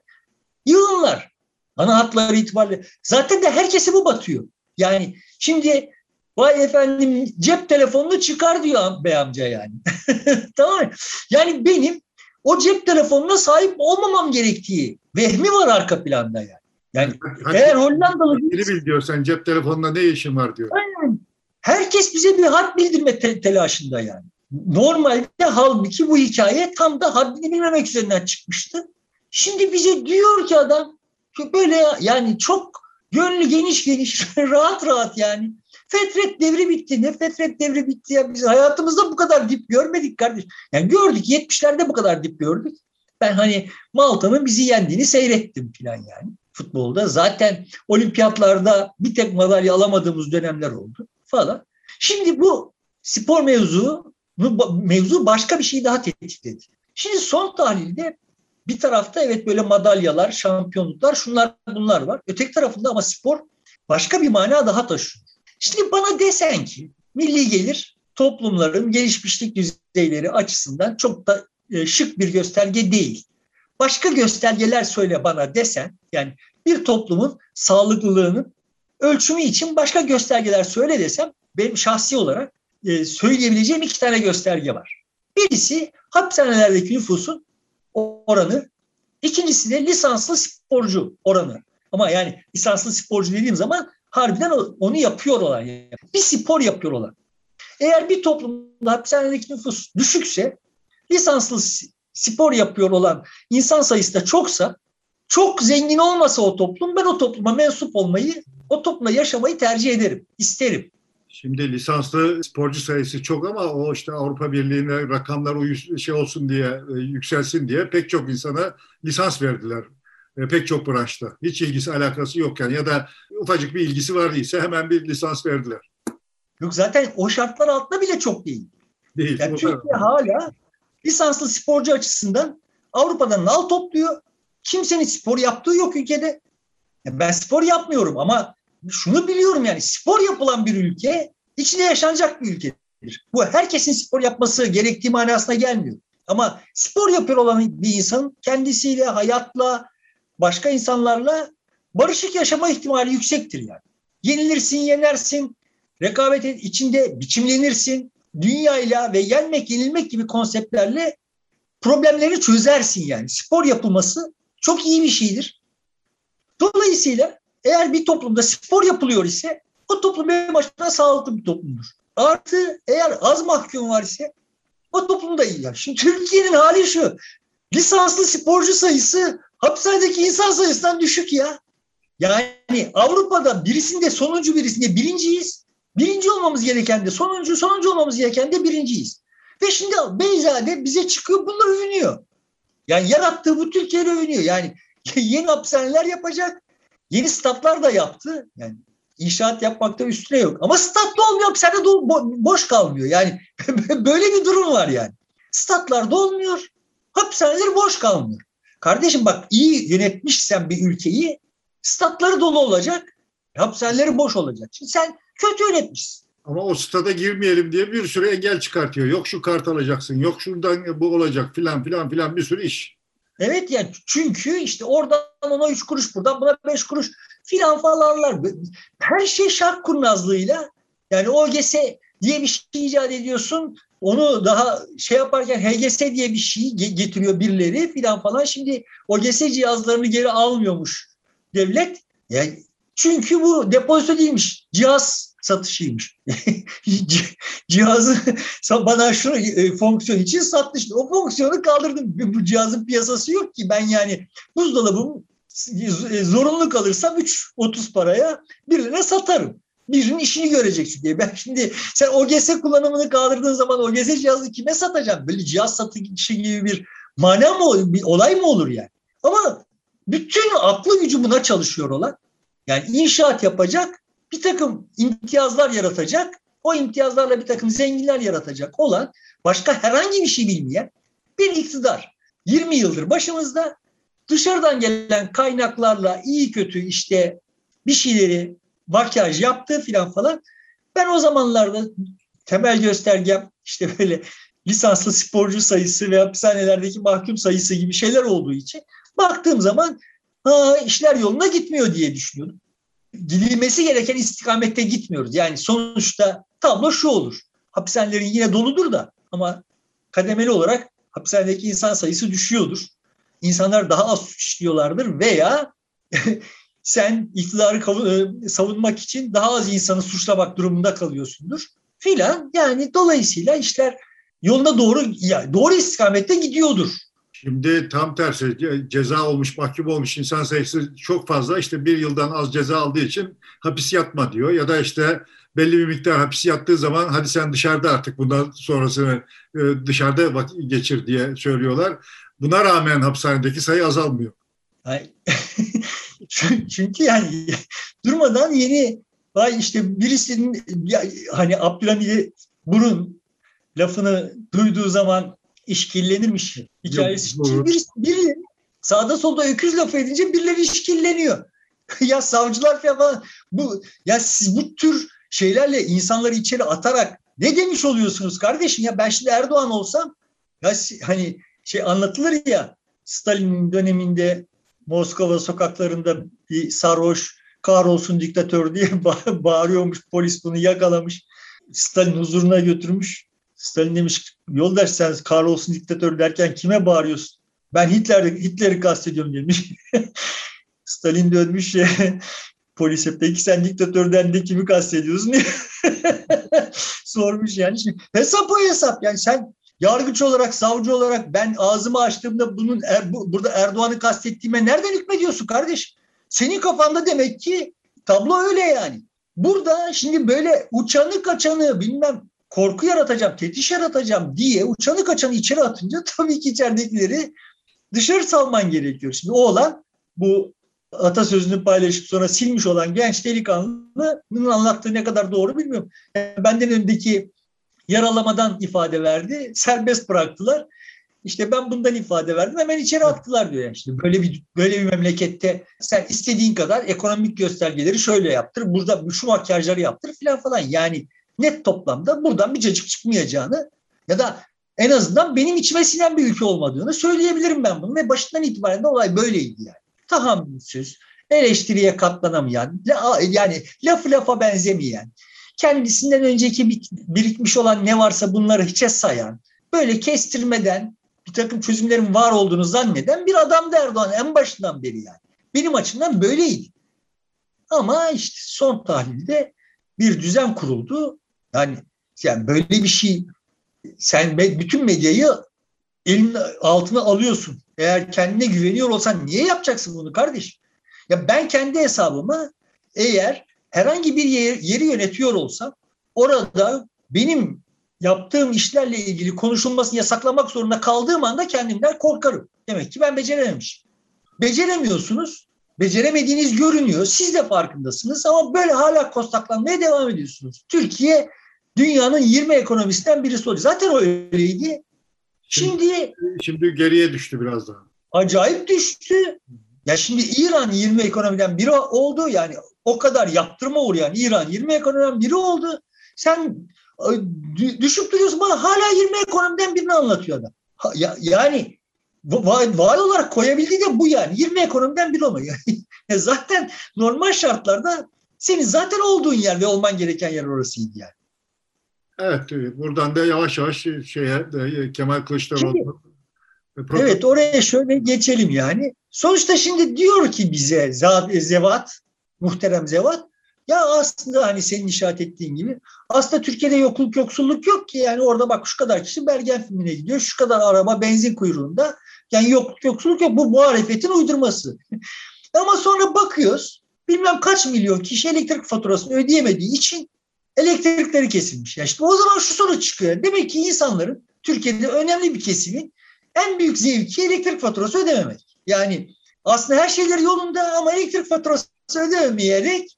yığınlar. Ana hatları itibariyle. Zaten de herkesi bu batıyor. Yani şimdi vay efendim cep telefonunu çıkar diyor bey amca yani. tamam Yani benim o cep telefonuna sahip olmamam gerektiği vehmi var arka planda yani. Yani Hadi, eğer Hollandalı... Biri diyor sen cep telefonunda ne işin var diyor. Aynen. Herkes bize bir had bildirme te- telaşında yani. Normalde halbuki bu hikaye tam da haddini bilmemek üzerinden çıkmıştı. Şimdi bize diyor ki adam böyle yani çok gönlü geniş geniş rahat rahat yani. Fetret devri bitti. Ne fetret devri bitti ya. Biz hayatımızda bu kadar dip görmedik kardeş. Yani gördük 70'lerde bu kadar dip gördük. Ben hani Malta'nın bizi yendiğini seyrettim falan yani futbolda. Zaten olimpiyatlarda bir tek madalya alamadığımız dönemler oldu falan. Şimdi bu spor mevzu mevzu başka bir şey daha tetikledi. Şimdi son tahlilde bir tarafta evet böyle madalyalar, şampiyonluklar, şunlar bunlar var. Öteki tarafında ama spor başka bir mana daha taşıyor. Şimdi bana desen ki milli gelir toplumların gelişmişlik düzeyleri açısından çok da e, şık bir gösterge değil. Başka göstergeler söyle bana desen yani bir toplumun sağlıklılığının ölçümü için başka göstergeler söyle desem benim şahsi olarak e, söyleyebileceğim iki tane gösterge var. Birisi hapishanelerdeki nüfusun oranı, ikincisi de lisanslı sporcu oranı. Ama yani lisanslı sporcu dediğim zaman harbiden onu yapıyor olan, yani bir spor yapıyor olan. Eğer bir toplumda hapishanedeki nüfus düşükse, lisanslı spor yapıyor olan insan sayısı da çoksa, çok zengin olmasa o toplum, ben o topluma mensup olmayı, o toplumda yaşamayı tercih ederim, isterim. Şimdi lisanslı sporcu sayısı çok ama o işte Avrupa Birliği'ne rakamlar uyuş, şey olsun diye, e, yükselsin diye pek çok insana lisans verdiler. E, pek çok branşta. Hiç ilgisi alakası yokken ya da ufacık bir ilgisi var ise hemen bir lisans verdiler. Yok zaten o şartlar altında bile çok değil. Değil. Yani Türkiye hala lisanslı sporcu açısından Avrupa'dan nal topluyor. Kimsenin spor yaptığı yok ülkede. Ben spor yapmıyorum ama şunu biliyorum yani spor yapılan bir ülke içinde yaşanacak bir ülkedir. Bu herkesin spor yapması gerektiği manasına gelmiyor. Ama spor yapıyor olan bir insan kendisiyle, hayatla, başka insanlarla barışık yaşama ihtimali yüksektir yani. Yenilirsin, yenersin, rekabetin içinde biçimlenirsin. Dünyayla ve yenmek, yenilmek gibi konseptlerle problemleri çözersin yani. Spor yapılması çok iyi bir şeydir. Dolayısıyla eğer bir toplumda spor yapılıyor ise o toplum en başta sağlıklı bir toplumdur. Artı eğer az mahkum var ise o toplum da iyi. Yani. Şimdi Türkiye'nin hali şu. Lisanslı sporcu sayısı hapishanedeki insan sayısından düşük ya. Yani Avrupa'da birisinde sonuncu birisinde birinciyiz. Birinci olmamız gereken de sonuncu, sonuncu olmamız gereken de birinciyiz. Ve şimdi Beyzade bize çıkıyor bunlar övünüyor. Yani yarattığı bu Türkiye'yle övünüyor. Yani yeni hapishaneler yapacak. Yeni statlar da yaptı. Yani inşaat yapmakta üstüne yok. Ama stat da olmuyor. Hapishane bo- boş kalmıyor. Yani böyle bir durum var yani. Statlar dolmuyor. Hapishaneler boş kalmıyor. Kardeşim bak iyi yönetmişsen bir ülkeyi statları dolu olacak. Hapishaneleri boş olacak. Şimdi sen kötü yönetmişsin. Ama o stada girmeyelim diye bir sürü engel çıkartıyor. Yok şu kart alacaksın, yok şuradan bu olacak filan filan filan bir sürü iş. Evet yani çünkü işte oradan ona üç kuruş buradan buna beş kuruş filan falanlar. Her şey şart kurnazlığıyla yani OGS diye bir şey icat ediyorsun. Onu daha şey yaparken HGS diye bir şey getiriyor birileri filan falan. Şimdi OGS cihazlarını geri almıyormuş devlet. Yani çünkü bu depozito değilmiş. Cihaz satışıymış. Cihazı bana şu e, fonksiyon için satmış. O fonksiyonu kaldırdım. Bu cihazın piyasası yok ki. Ben yani buzdolabım e, zorunlu kalırsam 3.30 paraya birilerine satarım. Birinin işini görecek çünkü. Ben şimdi sen OGS kullanımını kaldırdığın zaman OGS cihazı kime satacağım? Böyle cihaz satışı gibi bir mana mı, bir olay mı olur yani? Ama bütün aklı gücü buna çalışıyor olan. Yani inşaat yapacak, bir takım imtiyazlar yaratacak, o imtiyazlarla bir takım zenginler yaratacak olan başka herhangi bir şey bilmeyen bir iktidar. 20 yıldır başımızda dışarıdan gelen kaynaklarla iyi kötü işte bir şeyleri makyaj yaptı filan falan. Ben o zamanlarda temel göstergem işte böyle lisanslı sporcu sayısı ve hapishanelerdeki mahkum sayısı gibi şeyler olduğu için baktığım zaman ha, işler yoluna gitmiyor diye düşünüyordum gidilmesi gereken istikamette gitmiyoruz. Yani sonuçta tablo şu olur. Hapishanelerin yine doludur da ama kademeli olarak hapishanedeki insan sayısı düşüyordur. İnsanlar daha az suç işliyorlardır veya sen iktidarı e, savunmak için daha az insanı suçlamak durumunda kalıyorsundur filan. Yani dolayısıyla işler yoluna doğru yani doğru istikamette gidiyordur. Şimdi tam tersi ceza olmuş, mahkum olmuş insan sayısı çok fazla. İşte bir yıldan az ceza aldığı için hapis yatma diyor. Ya da işte belli bir miktar hapis yattığı zaman hadi sen dışarıda artık bundan sonrasını e, dışarıda geçir diye söylüyorlar. Buna rağmen hapishanedeki sayı azalmıyor. Çünkü yani durmadan yeni vay işte birisinin hani Abdülhamid Burun lafını duyduğu zaman işkillenirmiş. Hikayesi. Yok, biri, biri sağda solda öküz laf edince birileri işkilleniyor. ya savcılar falan bu ya siz bu tür şeylerle insanları içeri atarak ne demiş oluyorsunuz kardeşim? Ya ben şimdi Erdoğan olsam ya hani şey anlatılır ya Stalin döneminde Moskova sokaklarında bir sarhoş kahrolsun diktatör diye bağırıyormuş polis bunu yakalamış Stalin huzuruna götürmüş Stalin demiş yoldaş sen kahrolsun diktatör derken kime bağırıyorsun? Ben Hitler'i Hitler'i kastediyorum demiş. Stalin dönmüş polise peki sen diktatörden de kimi kastediyorsun diye sormuş yani. Şimdi, hesap o hesap yani sen yargıç olarak, savcı olarak ben ağzımı açtığımda bunun er, bu, burada Erdoğan'ı kastettiğime nereden hükmediyorsun kardeş? Senin kafanda demek ki tablo öyle yani. burada şimdi böyle uçanı kaçanı bilmem korku yaratacağım, tetiş yaratacağım diye uçanı kaçanı içeri atınca tabii ki içeridekileri dışarı salman gerekiyor. Şimdi o olan bu atasözünü paylaşıp sonra silmiş olan genç delikanlının anlattığı ne kadar doğru bilmiyorum. benden öndeki yaralamadan ifade verdi. Serbest bıraktılar. İşte ben bundan ifade verdim hemen içeri attılar diyor. Yani. İşte böyle bir böyle bir memlekette sen istediğin kadar ekonomik göstergeleri şöyle yaptır. Burada şu makyajları yaptır filan falan. Yani net toplamda buradan bir cacık çıkmayacağını ya da en azından benim içime sinen bir ülke olmadığını söyleyebilirim ben bunu. Ve başından itibaren de olay böyleydi yani. Tahammülsüz, eleştiriye katlanamayan, yani lafı lafa benzemeyen, kendisinden önceki birikmiş olan ne varsa bunları hiçe sayan, böyle kestirmeden bir takım çözümlerin var olduğunu zanneden bir adamdı Erdoğan en başından beri yani. Benim açımdan böyleydi. Ama işte son tahlilde bir düzen kuruldu. Yani yani böyle bir şey sen bütün medyayı elin altına alıyorsun. Eğer kendine güveniyor olsan niye yapacaksın bunu kardeş? Ya ben kendi hesabıma eğer herhangi bir yer, yeri yönetiyor olsam orada benim yaptığım işlerle ilgili konuşulmasını yasaklamak zorunda kaldığım anda kendimden korkarım. Demek ki ben becerememişim. Beceremiyorsunuz. Beceremediğiniz görünüyor. Siz de farkındasınız ama böyle hala kostaklanmaya devam ediyorsunuz. Türkiye dünyanın 20 ekonomisinden birisi oldu. Zaten öyleydi. Şimdi şimdi geriye düştü biraz daha. Acayip düştü. Ya şimdi İran 20 ekonomiden biri oldu. Yani o kadar yaptırma uğrayan İran 20 ekonomiden biri oldu. Sen düşüp duruyorsun bana hala 20 ekonomiden birini anlatıyor adam. Ya, yani vaat olarak koyabildiği de bu yani. 20 ekonomiden biri olmuyor. zaten normal şartlarda senin zaten olduğun yer ve olman gereken yer orasıydı yani. Evet, buradan da yavaş yavaş şeye de Kemal Kılıçdaroğlu. Evet, oraya şöyle geçelim yani. Sonuçta şimdi diyor ki bize Zevat, muhterem Zevat, ya aslında hani senin işaret ettiğin gibi aslında Türkiye'de yokluk yoksulluk yok ki yani orada bak şu kadar kişi Bergen filmine gidiyor, şu kadar araba benzin kuyruğunda. Yani yokluk yoksulluk yok bu muhalefetin uydurması. Ama sonra bakıyoruz bilmem kaç milyon kişi elektrik faturasını ödeyemediği için elektrikleri kesilmiş. Ya işte o zaman şu sonuç çıkıyor. Demek ki insanların Türkiye'de önemli bir kesimin en büyük zevki elektrik faturası ödememek. Yani aslında her şeyler yolunda ama elektrik faturası ödemeyerek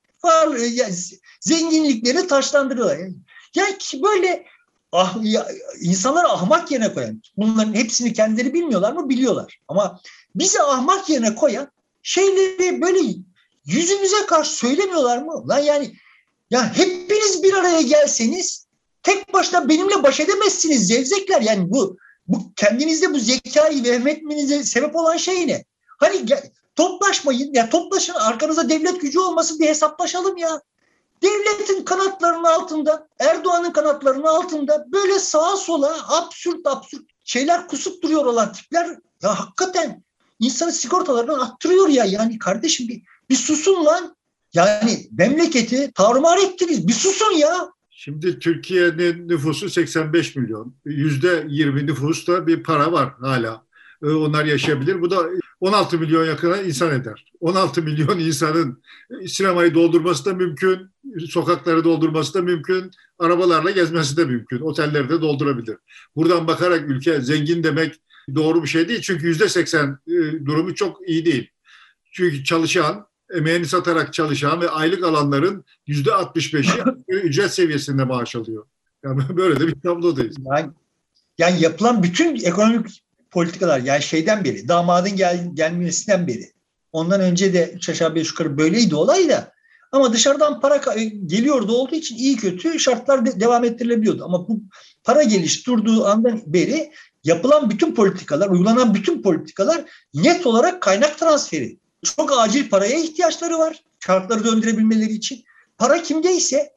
yani zenginlikleri taşlandırıyorlar. Yani, yani böyle ah, ya, insanları ahmak yerine koyan, bunların hepsini kendileri bilmiyorlar mı? Biliyorlar. Ama bizi ahmak yerine koyan şeyleri böyle yüzümüze karşı söylemiyorlar mı? Lan yani ya hepiniz bir araya gelseniz tek başına benimle baş edemezsiniz zevzekler. Yani bu bu kendinizde bu zekayı vehmetmenize sebep olan şey ne? Hani toplaşmayın ya toplaşın arkanıza devlet gücü olmasın bir hesaplaşalım ya. Devletin kanatlarının altında, Erdoğan'ın kanatlarının altında böyle sağa sola absürt absürt şeyler kusup duruyor olan tipler ya hakikaten insanı sigortalarından attırıyor ya. Yani kardeşim bir, bir susun lan. Yani memleketi tarumar ettiniz. Bir susun ya. Şimdi Türkiye'nin nüfusu 85 milyon. Yüzde 20 nüfusta bir para var hala. Ee, onlar yaşayabilir. Bu da 16 milyon yakına insan eder. 16 milyon insanın sinemayı doldurması da mümkün, sokakları doldurması da mümkün, arabalarla gezmesi de mümkün, otelleri de doldurabilir. Buradan bakarak ülke zengin demek doğru bir şey değil. Çünkü yüzde 80 e, durumu çok iyi değil. Çünkü çalışan, emeğini satarak çalışan ve aylık alanların yüzde 65'i ücret seviyesinde maaş alıyor. Yani böyle de bir tablodayız. Yani, yani yapılan bütün ekonomik politikalar yani şeyden beri damadın gel, gelmesinden beri ondan önce de üç aşağı beş yukarı böyleydi olay da ama dışarıdan para geliyordu olduğu için iyi kötü şartlar de, devam ettirilebiliyordu. Ama bu para geliş durduğu andan beri yapılan bütün politikalar, uygulanan bütün politikalar net olarak kaynak transferi. Çok acil paraya ihtiyaçları var şartları döndürebilmeleri için. Para kimdeyse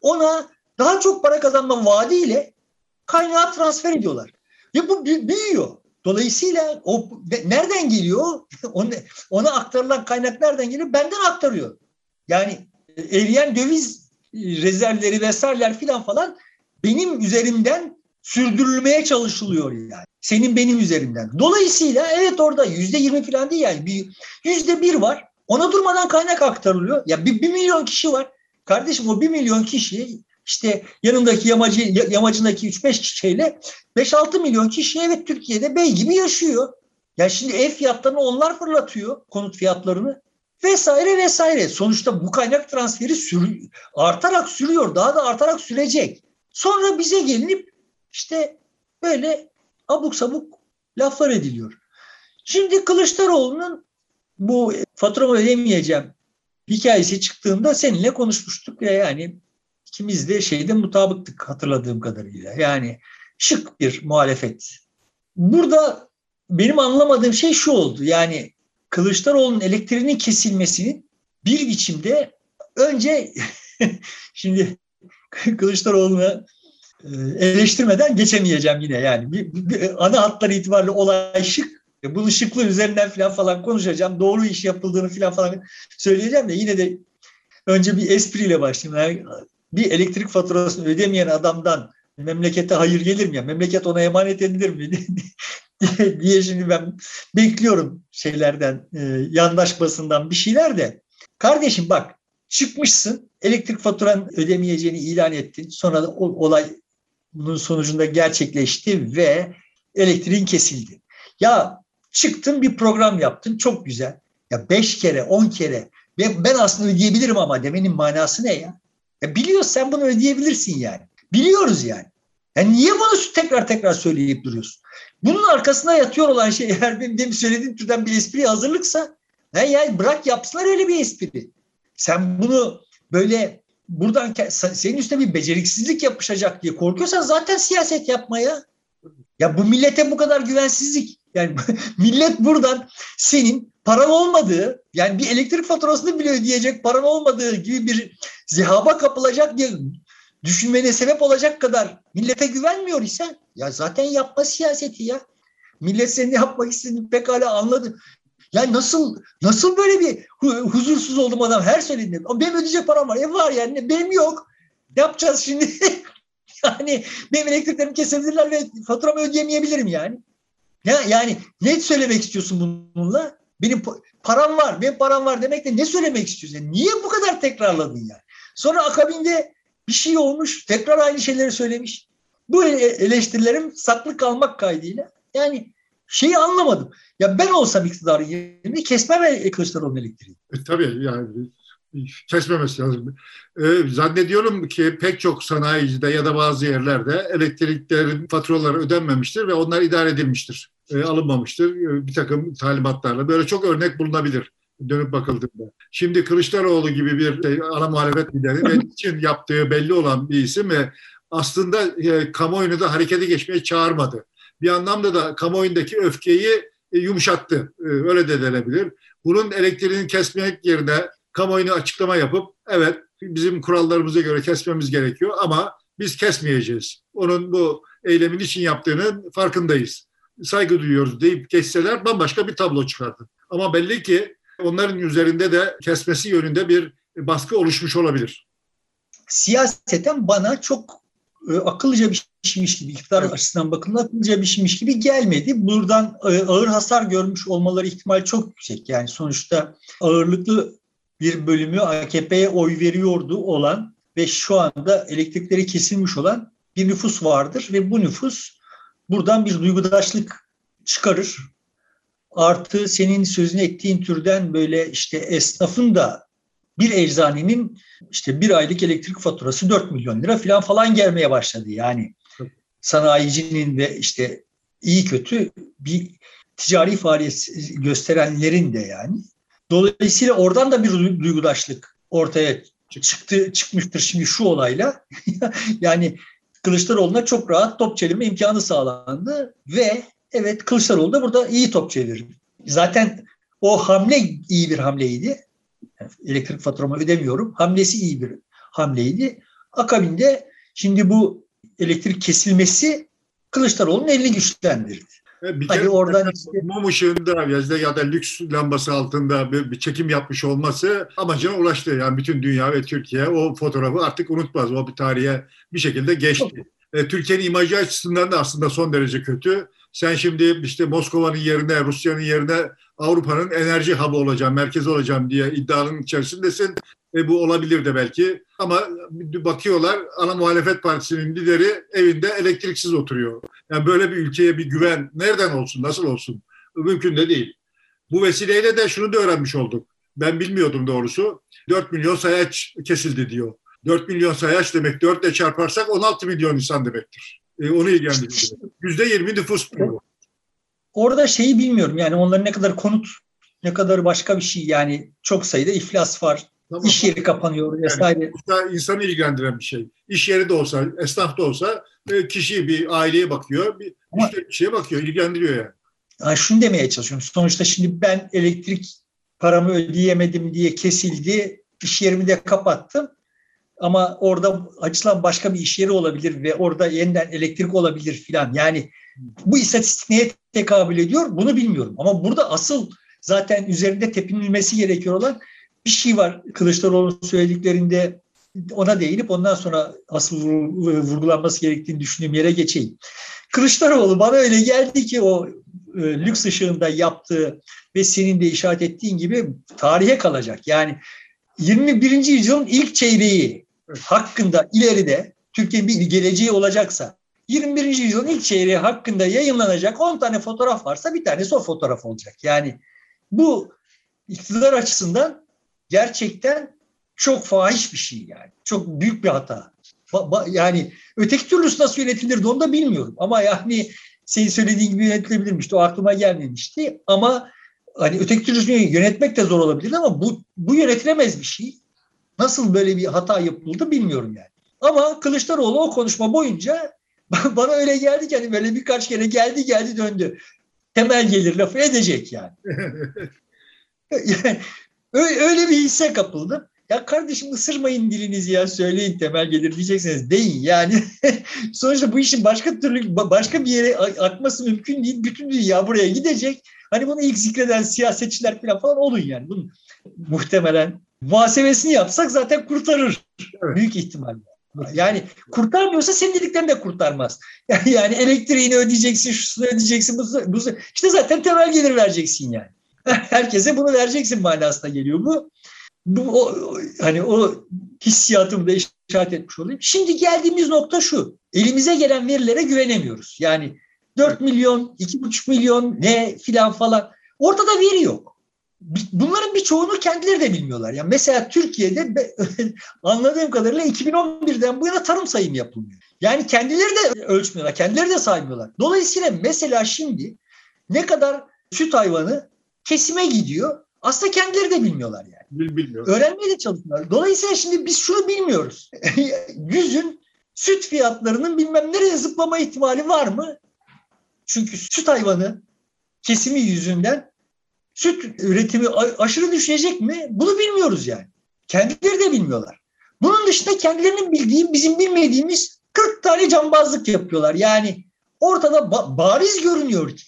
ona daha çok para kazanma vaadiyle kaynağı transfer ediyorlar. Ve bu büyüyor. Dolayısıyla o nereden geliyor? ona, ona aktarılan kaynak nereden geliyor? Benden aktarıyor. Yani e, eriyen döviz rezervleri vesaireler filan falan benim üzerimden sürdürülmeye çalışılıyor yani. Senin benim üzerimden. Dolayısıyla evet orada yüzde yirmi falan değil yani. Bir, yüzde bir var. Ona durmadan kaynak aktarılıyor. Ya bir, bir milyon kişi var. Kardeşim o bir milyon kişi işte yanındaki yamacı, yamacındaki 3-5 kişiyle 5-6 milyon kişi evet Türkiye'de bey gibi yaşıyor. Yani şimdi ev fiyatlarını onlar fırlatıyor konut fiyatlarını vesaire vesaire. Sonuçta bu kaynak transferi sür, artarak sürüyor. Daha da artarak sürecek. Sonra bize gelinip işte böyle abuk sabuk laflar ediliyor. Şimdi Kılıçdaroğlu'nun bu faturamı ödemeyeceğim hikayesi çıktığında seninle konuşmuştuk ya yani ikimiz de şeyde mutabıktık hatırladığım kadarıyla. Yani şık bir muhalefet. Burada benim anlamadığım şey şu oldu. Yani Kılıçdaroğlu'nun elektriğinin kesilmesinin bir biçimde önce şimdi Kılıçdaroğlu'na eleştirmeden geçemeyeceğim yine yani. Bir, bir, ana hatları itibariyle olay şık. Bunun şıklığı üzerinden falan falan konuşacağım. Doğru iş yapıldığını falan falan söyleyeceğim de yine de önce bir espriyle başlayayım. Yani bir elektrik faturasını ödemeyen adamdan memlekete hayır gelir mi? Ya? Memleket ona emanet edilir mi? diye, şimdi ben bekliyorum şeylerden, e, yandaş basından bir şeyler de. Kardeşim bak çıkmışsın elektrik faturanı ödemeyeceğini ilan ettin. Sonra da olay bunun sonucunda gerçekleşti ve elektriğin kesildi. Ya çıktın bir program yaptın çok güzel. Ya beş kere, on kere ben, aslında ödeyebilirim ama demenin manası ne ya? ya biliyoruz sen bunu ödeyebilirsin yani. Biliyoruz yani. Yani niye bunu tekrar tekrar söyleyip duruyorsun? Bunun arkasına yatıyor olan şey eğer benim demin söylediğim türden bir espri hazırlıksa he yani bırak yapsınlar öyle bir espri. Sen bunu böyle buradan senin üstüne bir beceriksizlik yapışacak diye korkuyorsan zaten siyaset yapmaya. Ya bu millete bu kadar güvensizlik. Yani millet buradan senin paran olmadığı yani bir elektrik faturasını bile ödeyecek paran olmadığı gibi bir zihaba kapılacak diye düşünmene sebep olacak kadar millete güvenmiyor ise ya zaten yapma siyaseti ya. Millet senin yapmak istediğini pekala anladı. Ya nasıl nasıl böyle bir huzursuz oldum adam her söylediğinde. Benim ödeyecek param var. E var yani benim yok. Ne yapacağız şimdi? yani benim elektriklerimi kesebilirler ve faturamı ödeyemeyebilirim yani. Ya yani ne söylemek istiyorsun bununla? Benim param var, benim param var demek de ne söylemek istiyorsun? Niye bu kadar tekrarladın yani? Sonra akabinde bir şey olmuş, tekrar aynı şeyleri söylemiş. Bu eleştirilerim saklı kalmak kaydıyla. Yani şeyi anlamadım. Ya ben olsam iktidarın yerine kesmem Kılıçdaroğlu'nun elektriği. E, tabii yani kesmemesi lazım. E, zannediyorum ki pek çok sanayicide ya da bazı yerlerde elektriklerin faturaları ödenmemiştir ve onlar idare edilmiştir. E, alınmamıştır e, bir takım talimatlarla. Böyle çok örnek bulunabilir dönüp bakıldığında. Şimdi Kılıçdaroğlu gibi bir e, ana muhalefet lideri ve için yaptığı belli olan bir isim ve aslında e, kamuoyunu da harekete geçmeye çağırmadı. Bir anlamda da kamuoyundaki öfkeyi e, yumuşattı. E, öyle de denebilir. Bunun elektriğini kesmek yerine kamuoyuna açıklama yapıp evet bizim kurallarımıza göre kesmemiz gerekiyor ama biz kesmeyeceğiz. Onun bu eylemin için yaptığının farkındayız. Saygı duyuyoruz deyip kesseler bambaşka bir tablo çıkardı. Ama belli ki onların üzerinde de kesmesi yönünde bir baskı oluşmuş olabilir. Siyaseten bana çok e, akıllıca bir şeymiş gibi, iktidar evet. açısından bakımda akıllıca bir şeymiş gibi gelmedi. Buradan e, ağır hasar görmüş olmaları ihtimal çok yüksek. Yani sonuçta ağırlıklı bir bölümü AKP'ye oy veriyordu olan ve şu anda elektrikleri kesilmiş olan bir nüfus vardır ve bu nüfus buradan bir duygudaşlık çıkarır. Artı senin sözünü ettiğin türden böyle işte esnafın da bir eczanenin işte bir aylık elektrik faturası 4 milyon lira falan falan gelmeye başladı. Yani sanayicinin ve işte iyi kötü bir ticari faaliyet gösterenlerin de yani. Dolayısıyla oradan da bir duygudaşlık ortaya çıktı çıkmıştır şimdi şu olayla. yani Kılıçdaroğlu'na çok rahat top çevirme imkanı sağlandı ve evet Kılıçdaroğlu da burada iyi top çevirdi. Zaten o hamle iyi bir hamleydi. Yani elektrik faturamı ödemiyorum. Hamlesi iyi bir hamleydi. Akabinde şimdi bu elektrik kesilmesi Kılıçdaroğlu'nun elini güçlendirdi. Bir hani oradan işte... mum ışığında ya da lüks lambası altında bir, bir çekim yapmış olması amacına ulaştı. Yani bütün dünya ve Türkiye o fotoğrafı artık unutmaz. O bir tarihe bir şekilde geçti. E, Türkiye'nin imajı açısından da aslında son derece kötü. Sen şimdi işte Moskova'nın yerine, Rusya'nın yerine Avrupa'nın enerji hub'ı olacağım, merkezi olacağım diye iddianın içerisindesin. E, bu olabilir de belki. Ama bakıyorlar ana muhalefet partisinin lideri evinde elektriksiz oturuyor. Yani böyle bir ülkeye bir güven nereden olsun, nasıl olsun? Mümkün de değil. Bu vesileyle de şunu da öğrenmiş olduk. Ben bilmiyordum doğrusu. 4 milyon sayaç kesildi diyor. 4 milyon sayaç demek 4 ile çarparsak 16 milyon insan demektir. E, onu ilgilendiriyor. %20 nüfus bu. Orada şeyi bilmiyorum yani onların ne kadar konut ne kadar başka bir şey yani çok sayıda iflas var. Tamam. İş yeri kapanıyor vesaire. Yani insanı ilgilendiren bir şey. İş yeri de olsa, esnaf da olsa e, kişi bir aileye bakıyor, bir Ama, işte bir şeye bakıyor, ilgilendiriyor yani. yani. Şunu demeye çalışıyorum. Sonuçta şimdi ben elektrik paramı ödeyemedim diye kesildi. İş yerimi de kapattım. Ama orada açılan başka bir iş yeri olabilir ve orada yeniden elektrik olabilir filan. Yani bu istatistik neye tekabül ediyor bunu bilmiyorum. Ama burada asıl zaten üzerinde tepinilmesi gerekiyor olan bir şey var. Kılıçdaroğlu'nun söylediklerinde ona değinip ondan sonra asıl vurgulanması gerektiğini düşündüğüm yere geçeyim. Kılıçdaroğlu bana öyle geldi ki o e, lüks ışığında yaptığı ve senin de işaret ettiğin gibi tarihe kalacak. Yani 21. yüzyılın ilk çeyreği hakkında ileride Türkiye'nin bir geleceği olacaksa 21. yüzyılın ilk çeyreği hakkında yayınlanacak 10 tane fotoğraf varsa bir tanesi o fotoğraf olacak. Yani bu iktidar açısından gerçekten çok fahiş bir şey yani. Çok büyük bir hata. Yani öteki türlüsü nasıl yönetilirdi onu da bilmiyorum. Ama yani senin söylediğin gibi yönetilebilirmişti. O aklıma gelmemişti. Ama hani öteki türlüsünü yönetmek de zor olabilir ama bu, bu yönetilemez bir şey. Nasıl böyle bir hata yapıldı bilmiyorum yani. Ama Kılıçdaroğlu o konuşma boyunca bana öyle geldi ki hani böyle birkaç kere geldi geldi döndü. Temel gelir lafı edecek yani. öyle bir hisse kapıldım. Ya kardeşim ısırmayın dilinizi ya söyleyin temel gelir diyeceksiniz deyin yani. Sonuçta bu işin başka türlü başka bir yere akması mümkün değil. Bütün dünya buraya gidecek. Hani bunu ilk zikreden siyasetçiler falan falan olun yani. Bunun muhtemelen muhasebesini yapsak zaten kurtarır. Evet. Büyük ihtimalle. Yani kurtarmıyorsa senin dediklerini de kurtarmaz. Yani, yani elektriğini ödeyeceksin, şusunu ödeyeceksin, bu, bu, işte zaten temel gelir vereceksin yani. Herkese bunu vereceksin manasına geliyor bu. Bu o, hani o hissiyatımı da işaret etmiş olayım. Şimdi geldiğimiz nokta şu. Elimize gelen verilere güvenemiyoruz. Yani 4 milyon, 2,5 milyon ne filan falan. Ortada veri yok. Bunların birçoğunu kendileri de bilmiyorlar. Yani mesela Türkiye'de anladığım kadarıyla 2011'den bu yana tarım sayım yapılmıyor. Yani kendileri de ölçmüyorlar, kendileri de saymıyorlar. Dolayısıyla mesela şimdi ne kadar süt hayvanı kesime gidiyor aslında kendileri de bilmiyorlar yani. Bilmiyor. Öğrenmeye de çalışıyorlar. Dolayısıyla şimdi biz şunu bilmiyoruz. Yüzün süt fiyatlarının bilmem nereye zıplama ihtimali var mı? Çünkü süt hayvanı kesimi yüzünden süt üretimi aşırı düşecek mi? Bunu bilmiyoruz yani. Kendileri de bilmiyorlar. Bunun dışında kendilerinin bildiği, bizim bilmediğimiz 40 tane cambazlık yapıyorlar. Yani ortada ba- bariz görünüyor ki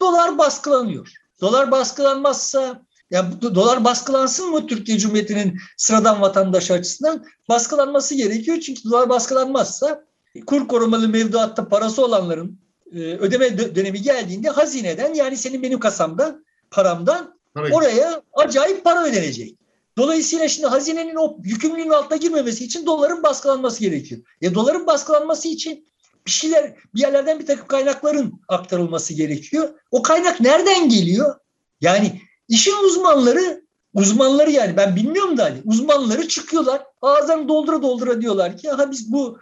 dolar baskılanıyor. Dolar baskılanmazsa ya dolar baskılansın mı Türkiye Cumhuriyeti'nin sıradan vatandaşı açısından? Baskılanması gerekiyor. Çünkü dolar baskılanmazsa kur korumalı mevduatta parası olanların e, ödeme dönemi geldiğinde hazineden yani senin benim kasamdan paramdan para oraya acayip para ödenecek. Dolayısıyla şimdi hazinenin o yükümlülüğün altına girmemesi için doların baskılanması gerekiyor. E doların baskılanması için bir şeyler bir yerlerden bir takım kaynakların aktarılması gerekiyor. O kaynak nereden geliyor? Yani işin uzmanları uzmanları yani ben bilmiyorum da hani uzmanları çıkıyorlar ağızlarını doldura doldura diyorlar ki ha biz bu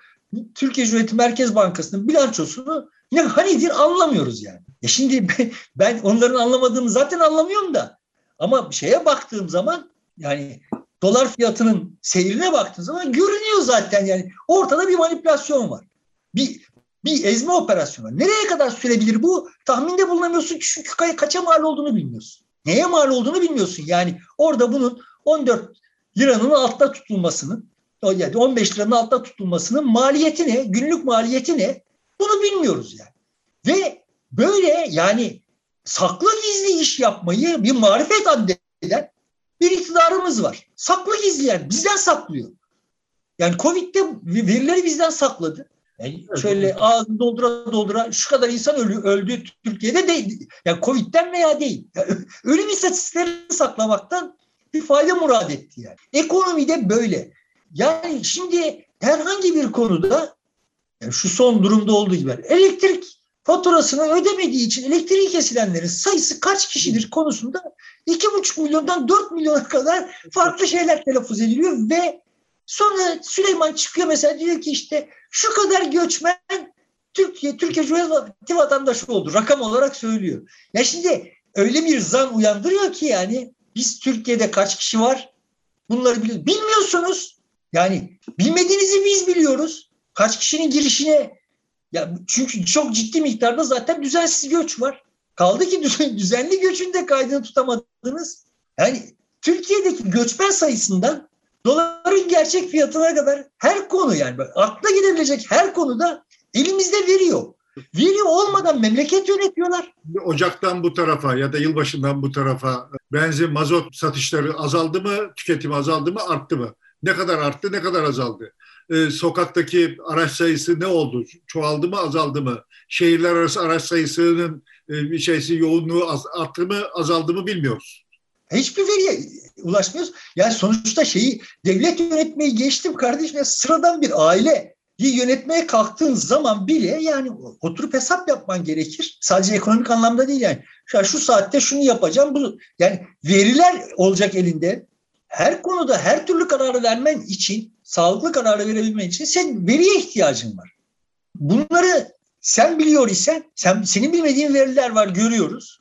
Türkiye Cumhuriyeti Merkez Bankası'nın bilançosunu ne hanidir anlamıyoruz yani. Ya şimdi ben onların anlamadığını zaten anlamıyorum da ama şeye baktığım zaman yani dolar fiyatının seyrine baktığım zaman görünüyor zaten yani ortada bir manipülasyon var. Bir bir ezme operasyonu. Nereye kadar sürebilir bu? Tahminde bulunamıyorsun çünkü kaça mal olduğunu bilmiyorsun. Neye mal olduğunu bilmiyorsun. Yani orada bunun 14 liranın altta tutulmasının yani 15 liranın altta tutulmasının maliyeti ne? Günlük maliyeti ne? Bunu bilmiyoruz yani. Ve böyle yani saklı gizli iş yapmayı bir marifet addeden bir iktidarımız var. Saklı gizli yani bizden saklıyor. Yani Covid'de verileri bizden sakladı. Yani şöyle ağzını doldura doldura şu kadar insan ölü, öldü Türkiye'de değil. Yani Covid'den veya değil. Yani ölüm istatistiklerini saklamaktan bir fayda murad etti yani. Ekonomide böyle. Yani şimdi herhangi bir konuda yani şu son durumda olduğu gibi elektrik faturasını ödemediği için elektriği kesilenlerin sayısı kaç kişidir konusunda 2,5 milyondan 4 milyona kadar farklı şeyler telaffuz ediliyor ve sonra Süleyman çıkıyor mesela diyor ki işte şu kadar göçmen Türkiye, Türkiye Cumhuriyeti vatandaşı oldu. Rakam olarak söylüyor. Ya şimdi öyle bir zan uyandırıyor ki yani biz Türkiye'de kaç kişi var? Bunları biliyoruz. Bilmiyorsunuz. Yani bilmediğinizi biz biliyoruz. Kaç kişinin girişine ya çünkü çok ciddi miktarda zaten düzensiz göç var. Kaldı ki düzenli göçün de kaydını tutamadınız. Yani Türkiye'deki göçmen sayısından doların gerçek fiyatına kadar her konu yani akla gidebilecek her konuda elimizde veriyor. Veri olmadan memleket yönetiyorlar. Ocaktan bu tarafa ya da yılbaşından bu tarafa benzin, mazot satışları azaldı mı, tüketimi azaldı mı, arttı mı? Ne kadar arttı, ne kadar azaldı? Ee, sokaktaki araç sayısı ne oldu? Çoğaldı mı, azaldı mı? Şehirler arası araç sayısının e, bir şeysi yoğunluğu az, arttı mı, azaldı mı bilmiyoruz. Hiçbir veriye ulaşmıyoruz. Yani sonuçta şeyi devlet yönetmeyi geçtim kardeşim. Sıradan bir aile yönetmeye kalktığın zaman bile yani oturup hesap yapman gerekir. Sadece ekonomik anlamda değil yani. Şu saatte şunu yapacağım. Bu yani veriler olacak elinde. Her konuda her türlü kararı vermen için, sağlıklı kararı verebilmen için sen veriye ihtiyacın var. Bunları sen biliyor isen, sen senin bilmediğin veriler var görüyoruz.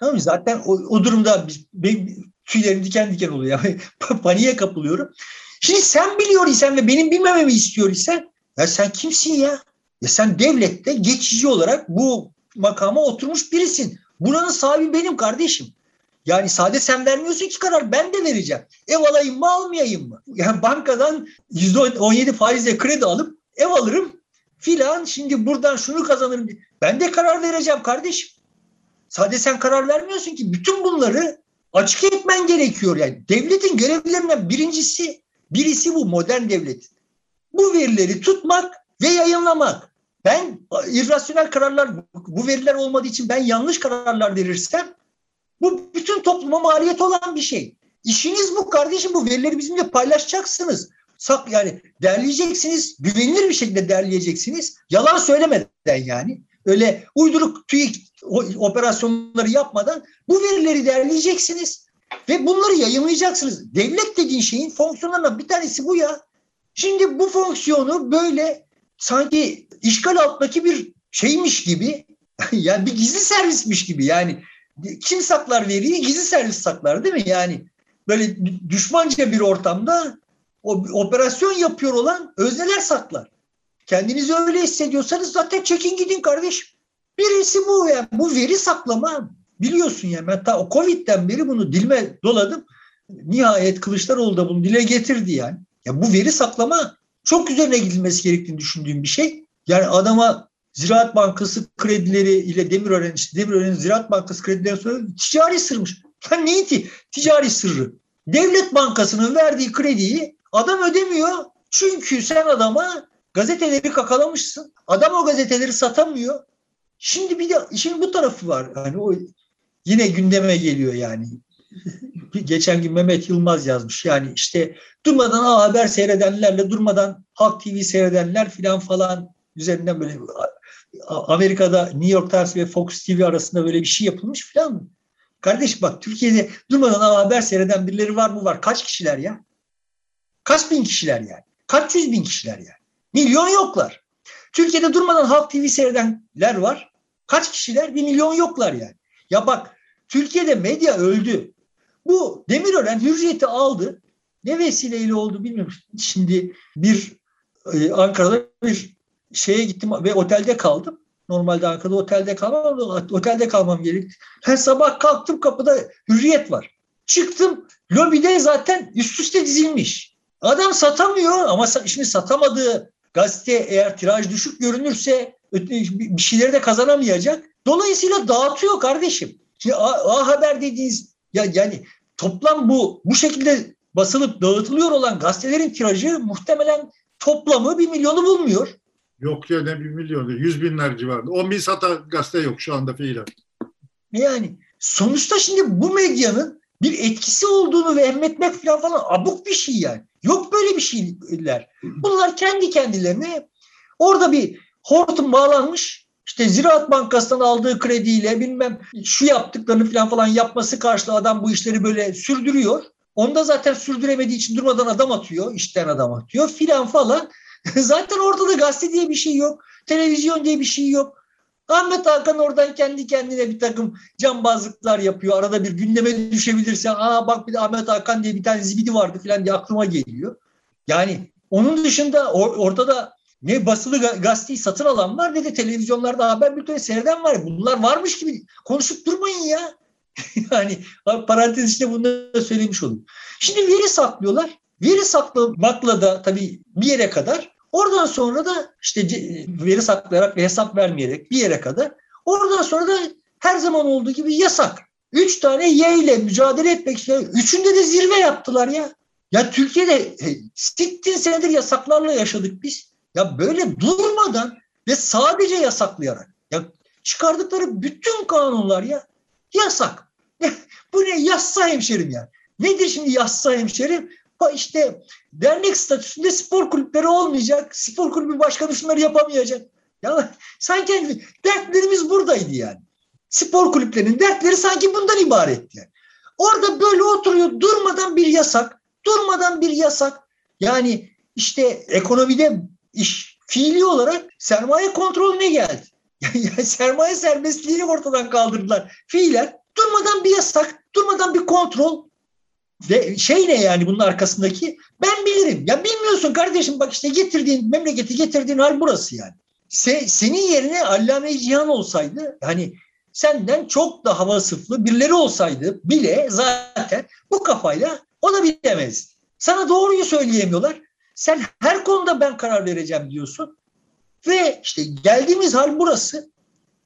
Tamam mı? Zaten o, o durumda benim tüylerim diken diken oluyor. Paniğe kapılıyorum. Şimdi sen biliyor isen ve benim bilmememi istiyor isen ya sen kimsin ya? Ya sen devlette geçici olarak bu makama oturmuş birisin. Buranın sahibi benim kardeşim. Yani sade sen vermiyorsun ki karar ben de vereceğim. Ev alayım mı almayayım mı? Yani bankadan %17 faizle kredi alıp ev alırım filan şimdi buradan şunu kazanırım. Ben de karar vereceğim kardeşim. Sade sen karar vermiyorsun ki bütün bunları açık etmen gerekiyor yani. Devletin görevlerinden birincisi birisi bu modern devletin bu verileri tutmak ve yayınlamak. Ben irrasyonel kararlar, bu veriler olmadığı için ben yanlış kararlar verirsem bu bütün topluma maliyet olan bir şey. İşiniz bu kardeşim bu verileri bizimle paylaşacaksınız. Sak yani derleyeceksiniz, güvenilir bir şekilde derleyeceksiniz. Yalan söylemeden yani. Öyle uyduruk TÜİK operasyonları yapmadan bu verileri derleyeceksiniz ve bunları yayınlayacaksınız. Devlet dediğin şeyin fonksiyonlarından bir tanesi bu ya. Şimdi bu fonksiyonu böyle sanki işgal altındaki bir şeymiş gibi yani bir gizli servismiş gibi yani kim saklar veriyi gizli servis saklar değil mi? Yani böyle düşmanca bir ortamda o operasyon yapıyor olan özneler saklar. Kendinizi öyle hissediyorsanız zaten çekin gidin kardeşim. Birisi bu yani bu veri saklama biliyorsun ya yani. ben ta o Covid'den beri bunu dilime doladım. Nihayet Kılıçdaroğlu da bunu dile getirdi yani. Ya bu veri saklama çok üzerine gidilmesi gerektiğini düşündüğüm bir şey. Yani adama Ziraat Bankası kredileri ile Demirören, işte Demirören'in Ziraat Bankası kredileri sonra ticari sırmış. Lan neydi? Ticari sırrı. Devlet Bankası'nın verdiği krediyi adam ödemiyor. Çünkü sen adama gazeteleri kakalamışsın. Adam o gazeteleri satamıyor. Şimdi bir de işin bu tarafı var. Yani o yine gündeme geliyor yani geçen gün Mehmet Yılmaz yazmış. Yani işte durmadan A Haber seyredenlerle durmadan Halk TV seyredenler filan falan üzerinden böyle Amerika'da New York Times ve Fox TV arasında böyle bir şey yapılmış filan. Kardeş bak Türkiye'de durmadan Haber seyreden birileri var mı var? Kaç kişiler ya? Kaç bin kişiler yani? Kaç yüz bin kişiler yani? Milyon yoklar. Türkiye'de durmadan Halk TV seyredenler var. Kaç kişiler? Bir milyon yoklar yani. Ya bak Türkiye'de medya öldü. Bu Demirören hürriyeti aldı. Ne vesileyle oldu bilmiyorum. Şimdi bir e, Ankara'da bir şeye gittim ve otelde kaldım. Normalde Ankara'da otelde kalmam, otelde kalmam gerekti. Her sabah kalktım kapıda hürriyet var. Çıktım lobide zaten üst üste dizilmiş. Adam satamıyor ama şimdi satamadığı gazete eğer tiraj düşük görünürse bir şeyleri de kazanamayacak. Dolayısıyla dağıtıyor kardeşim. Şimdi A, A Haber dediğiniz ya yani toplam bu bu şekilde basılıp dağıtılıyor olan gazetelerin tirajı muhtemelen toplamı bir milyonu bulmuyor. Yok ya ne bir milyonu, yüz binler civarında. On bin sata gazete yok şu anda fiilen. Yani sonuçta şimdi bu medyanın bir etkisi olduğunu vehmetmek falan, falan abuk bir şey yani. Yok böyle bir şeyler. Bunlar kendi kendilerine orada bir hortum bağlanmış işte Ziraat Bankası'ndan aldığı krediyle bilmem şu yaptıklarını falan falan yapması karşılığı adam bu işleri böyle sürdürüyor. Onda zaten sürdüremediği için durmadan adam atıyor, işten adam atıyor filan falan. zaten ortada gazete diye bir şey yok, televizyon diye bir şey yok. Ahmet Hakan oradan kendi kendine bir takım cambazlıklar yapıyor. Arada bir gündeme düşebilirse aa bak bir de Ahmet Hakan diye bir tane zibidi vardı falan diye aklıma geliyor. Yani onun dışında or- ortada ne basılı gazeteyi satın alan var ne de televizyonlarda haber bülteni seyreden var. Bunlar varmış gibi konuşup durmayın ya. yani parantez içinde bunu da söylemiş olayım. Şimdi veri saklıyorlar. Veri saklamakla da tabii bir yere kadar oradan sonra da işte veri saklayarak ve hesap vermeyerek bir yere kadar oradan sonra da her zaman olduğu gibi yasak. Üç tane Y ile mücadele etmek için üçünde de zirve yaptılar ya. Ya Türkiye'de sittin senedir yasaklarla yaşadık biz. Ya böyle durmadan ve sadece yasaklayarak ya çıkardıkları bütün kanunlar ya yasak. Bu ne yassa hemşerim yani. Nedir şimdi yassa hemşerim? Ha işte dernek statüsünde spor kulüpleri olmayacak. Spor kulübü başkanı şunları yapamayacak. Ya sanki dertlerimiz buradaydı yani. Spor kulüplerinin dertleri sanki bundan ibaretti. Yani. Orada böyle oturuyor durmadan bir yasak, durmadan bir yasak. Yani işte ekonomide iş fiili olarak sermaye kontrolüne geldi. Sermaye serbestliğini ortadan kaldırdılar. Fiilen durmadan bir yasak, durmadan bir kontrol ve şey ne yani bunun arkasındaki? Ben bilirim. Ya bilmiyorsun kardeşim bak işte getirdiğin memleketi getirdiğin hal burası yani. Se, senin yerine Allame Cihan olsaydı hani senden çok daha vasıflı birileri olsaydı bile zaten bu kafayla o da bilemez. Sana doğruyu söyleyemiyorlar. Sen her konuda ben karar vereceğim diyorsun. Ve işte geldiğimiz hal burası.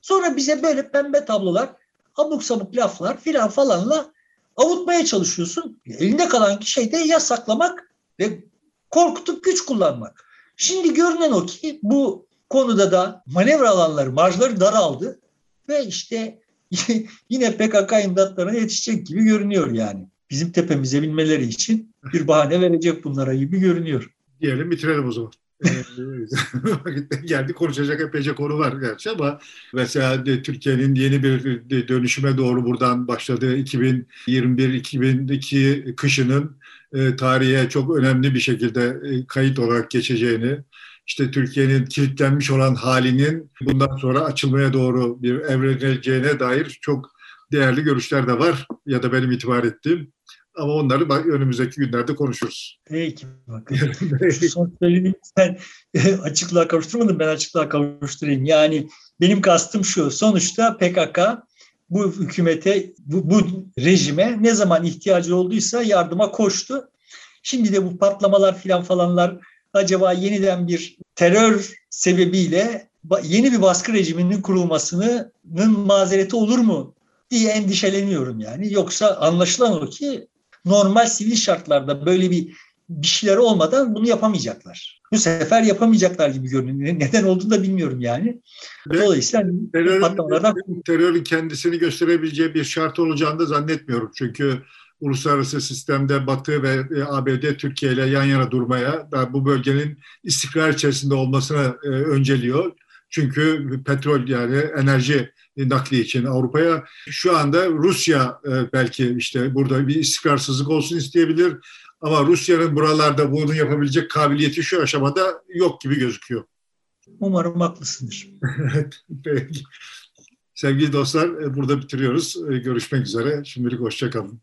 Sonra bize böyle pembe tablolar, abuk sabuk laflar filan falanla avutmaya çalışıyorsun. Elinde kalan şey de yasaklamak ve korkutup güç kullanmak. Şimdi görünen o ki bu konuda da manevra alanları, marjları daraldı ve işte yine PKK imdatlarına yetişecek gibi görünüyor yani. Bizim tepemize binmeleri için bir bahane verecek bunlara gibi görünüyor diyelim bitirelim o zaman. geldi konuşacak epeyce konu var gerçi ama mesela Türkiye'nin yeni bir dönüşüme doğru buradan başladığı 2021-2002 kışının e, tarihe çok önemli bir şekilde e, kayıt olarak geçeceğini, işte Türkiye'nin kilitlenmiş olan halinin bundan sonra açılmaya doğru bir evreneceğine dair çok değerli görüşler de var ya da benim itibar ettiğim. Ama onları önümüzdeki günlerde konuşuruz. Peki bakalım. Şu son söylediğini sen açıklığa kavuşturmadın ben açıklığa kavuşturayım. Yani benim kastım şu. Sonuçta PKK bu hükümete, bu, bu rejime ne zaman ihtiyacı olduysa yardıma koştu. Şimdi de bu patlamalar filan falanlar acaba yeniden bir terör sebebiyle yeni bir baskı rejiminin kurulmasının mazereti olur mu diye endişeleniyorum yani. Yoksa anlaşılan o ki normal sivil şartlarda böyle bir bir şeyler olmadan bunu yapamayacaklar. Bu sefer yapamayacaklar gibi görünüyor. Neden olduğunu da bilmiyorum yani. Dolayısıyla terörün, patlamalardan... terörün kendisini gösterebileceği bir şart olacağını da zannetmiyorum. Çünkü uluslararası sistemde Batı ve e, ABD Türkiye ile yan yana durmaya bu bölgenin istikrar içerisinde olmasını e, önceliyor. Çünkü petrol yani enerji nakli için Avrupa'ya. Şu anda Rusya e, belki işte burada bir istikrarsızlık olsun isteyebilir ama Rusya'nın buralarda bunu yapabilecek kabiliyeti şu aşamada yok gibi gözüküyor. Umarım haklısındır. evet, peki. Sevgili dostlar e, burada bitiriyoruz. E, görüşmek üzere. Şimdilik hoşçakalın.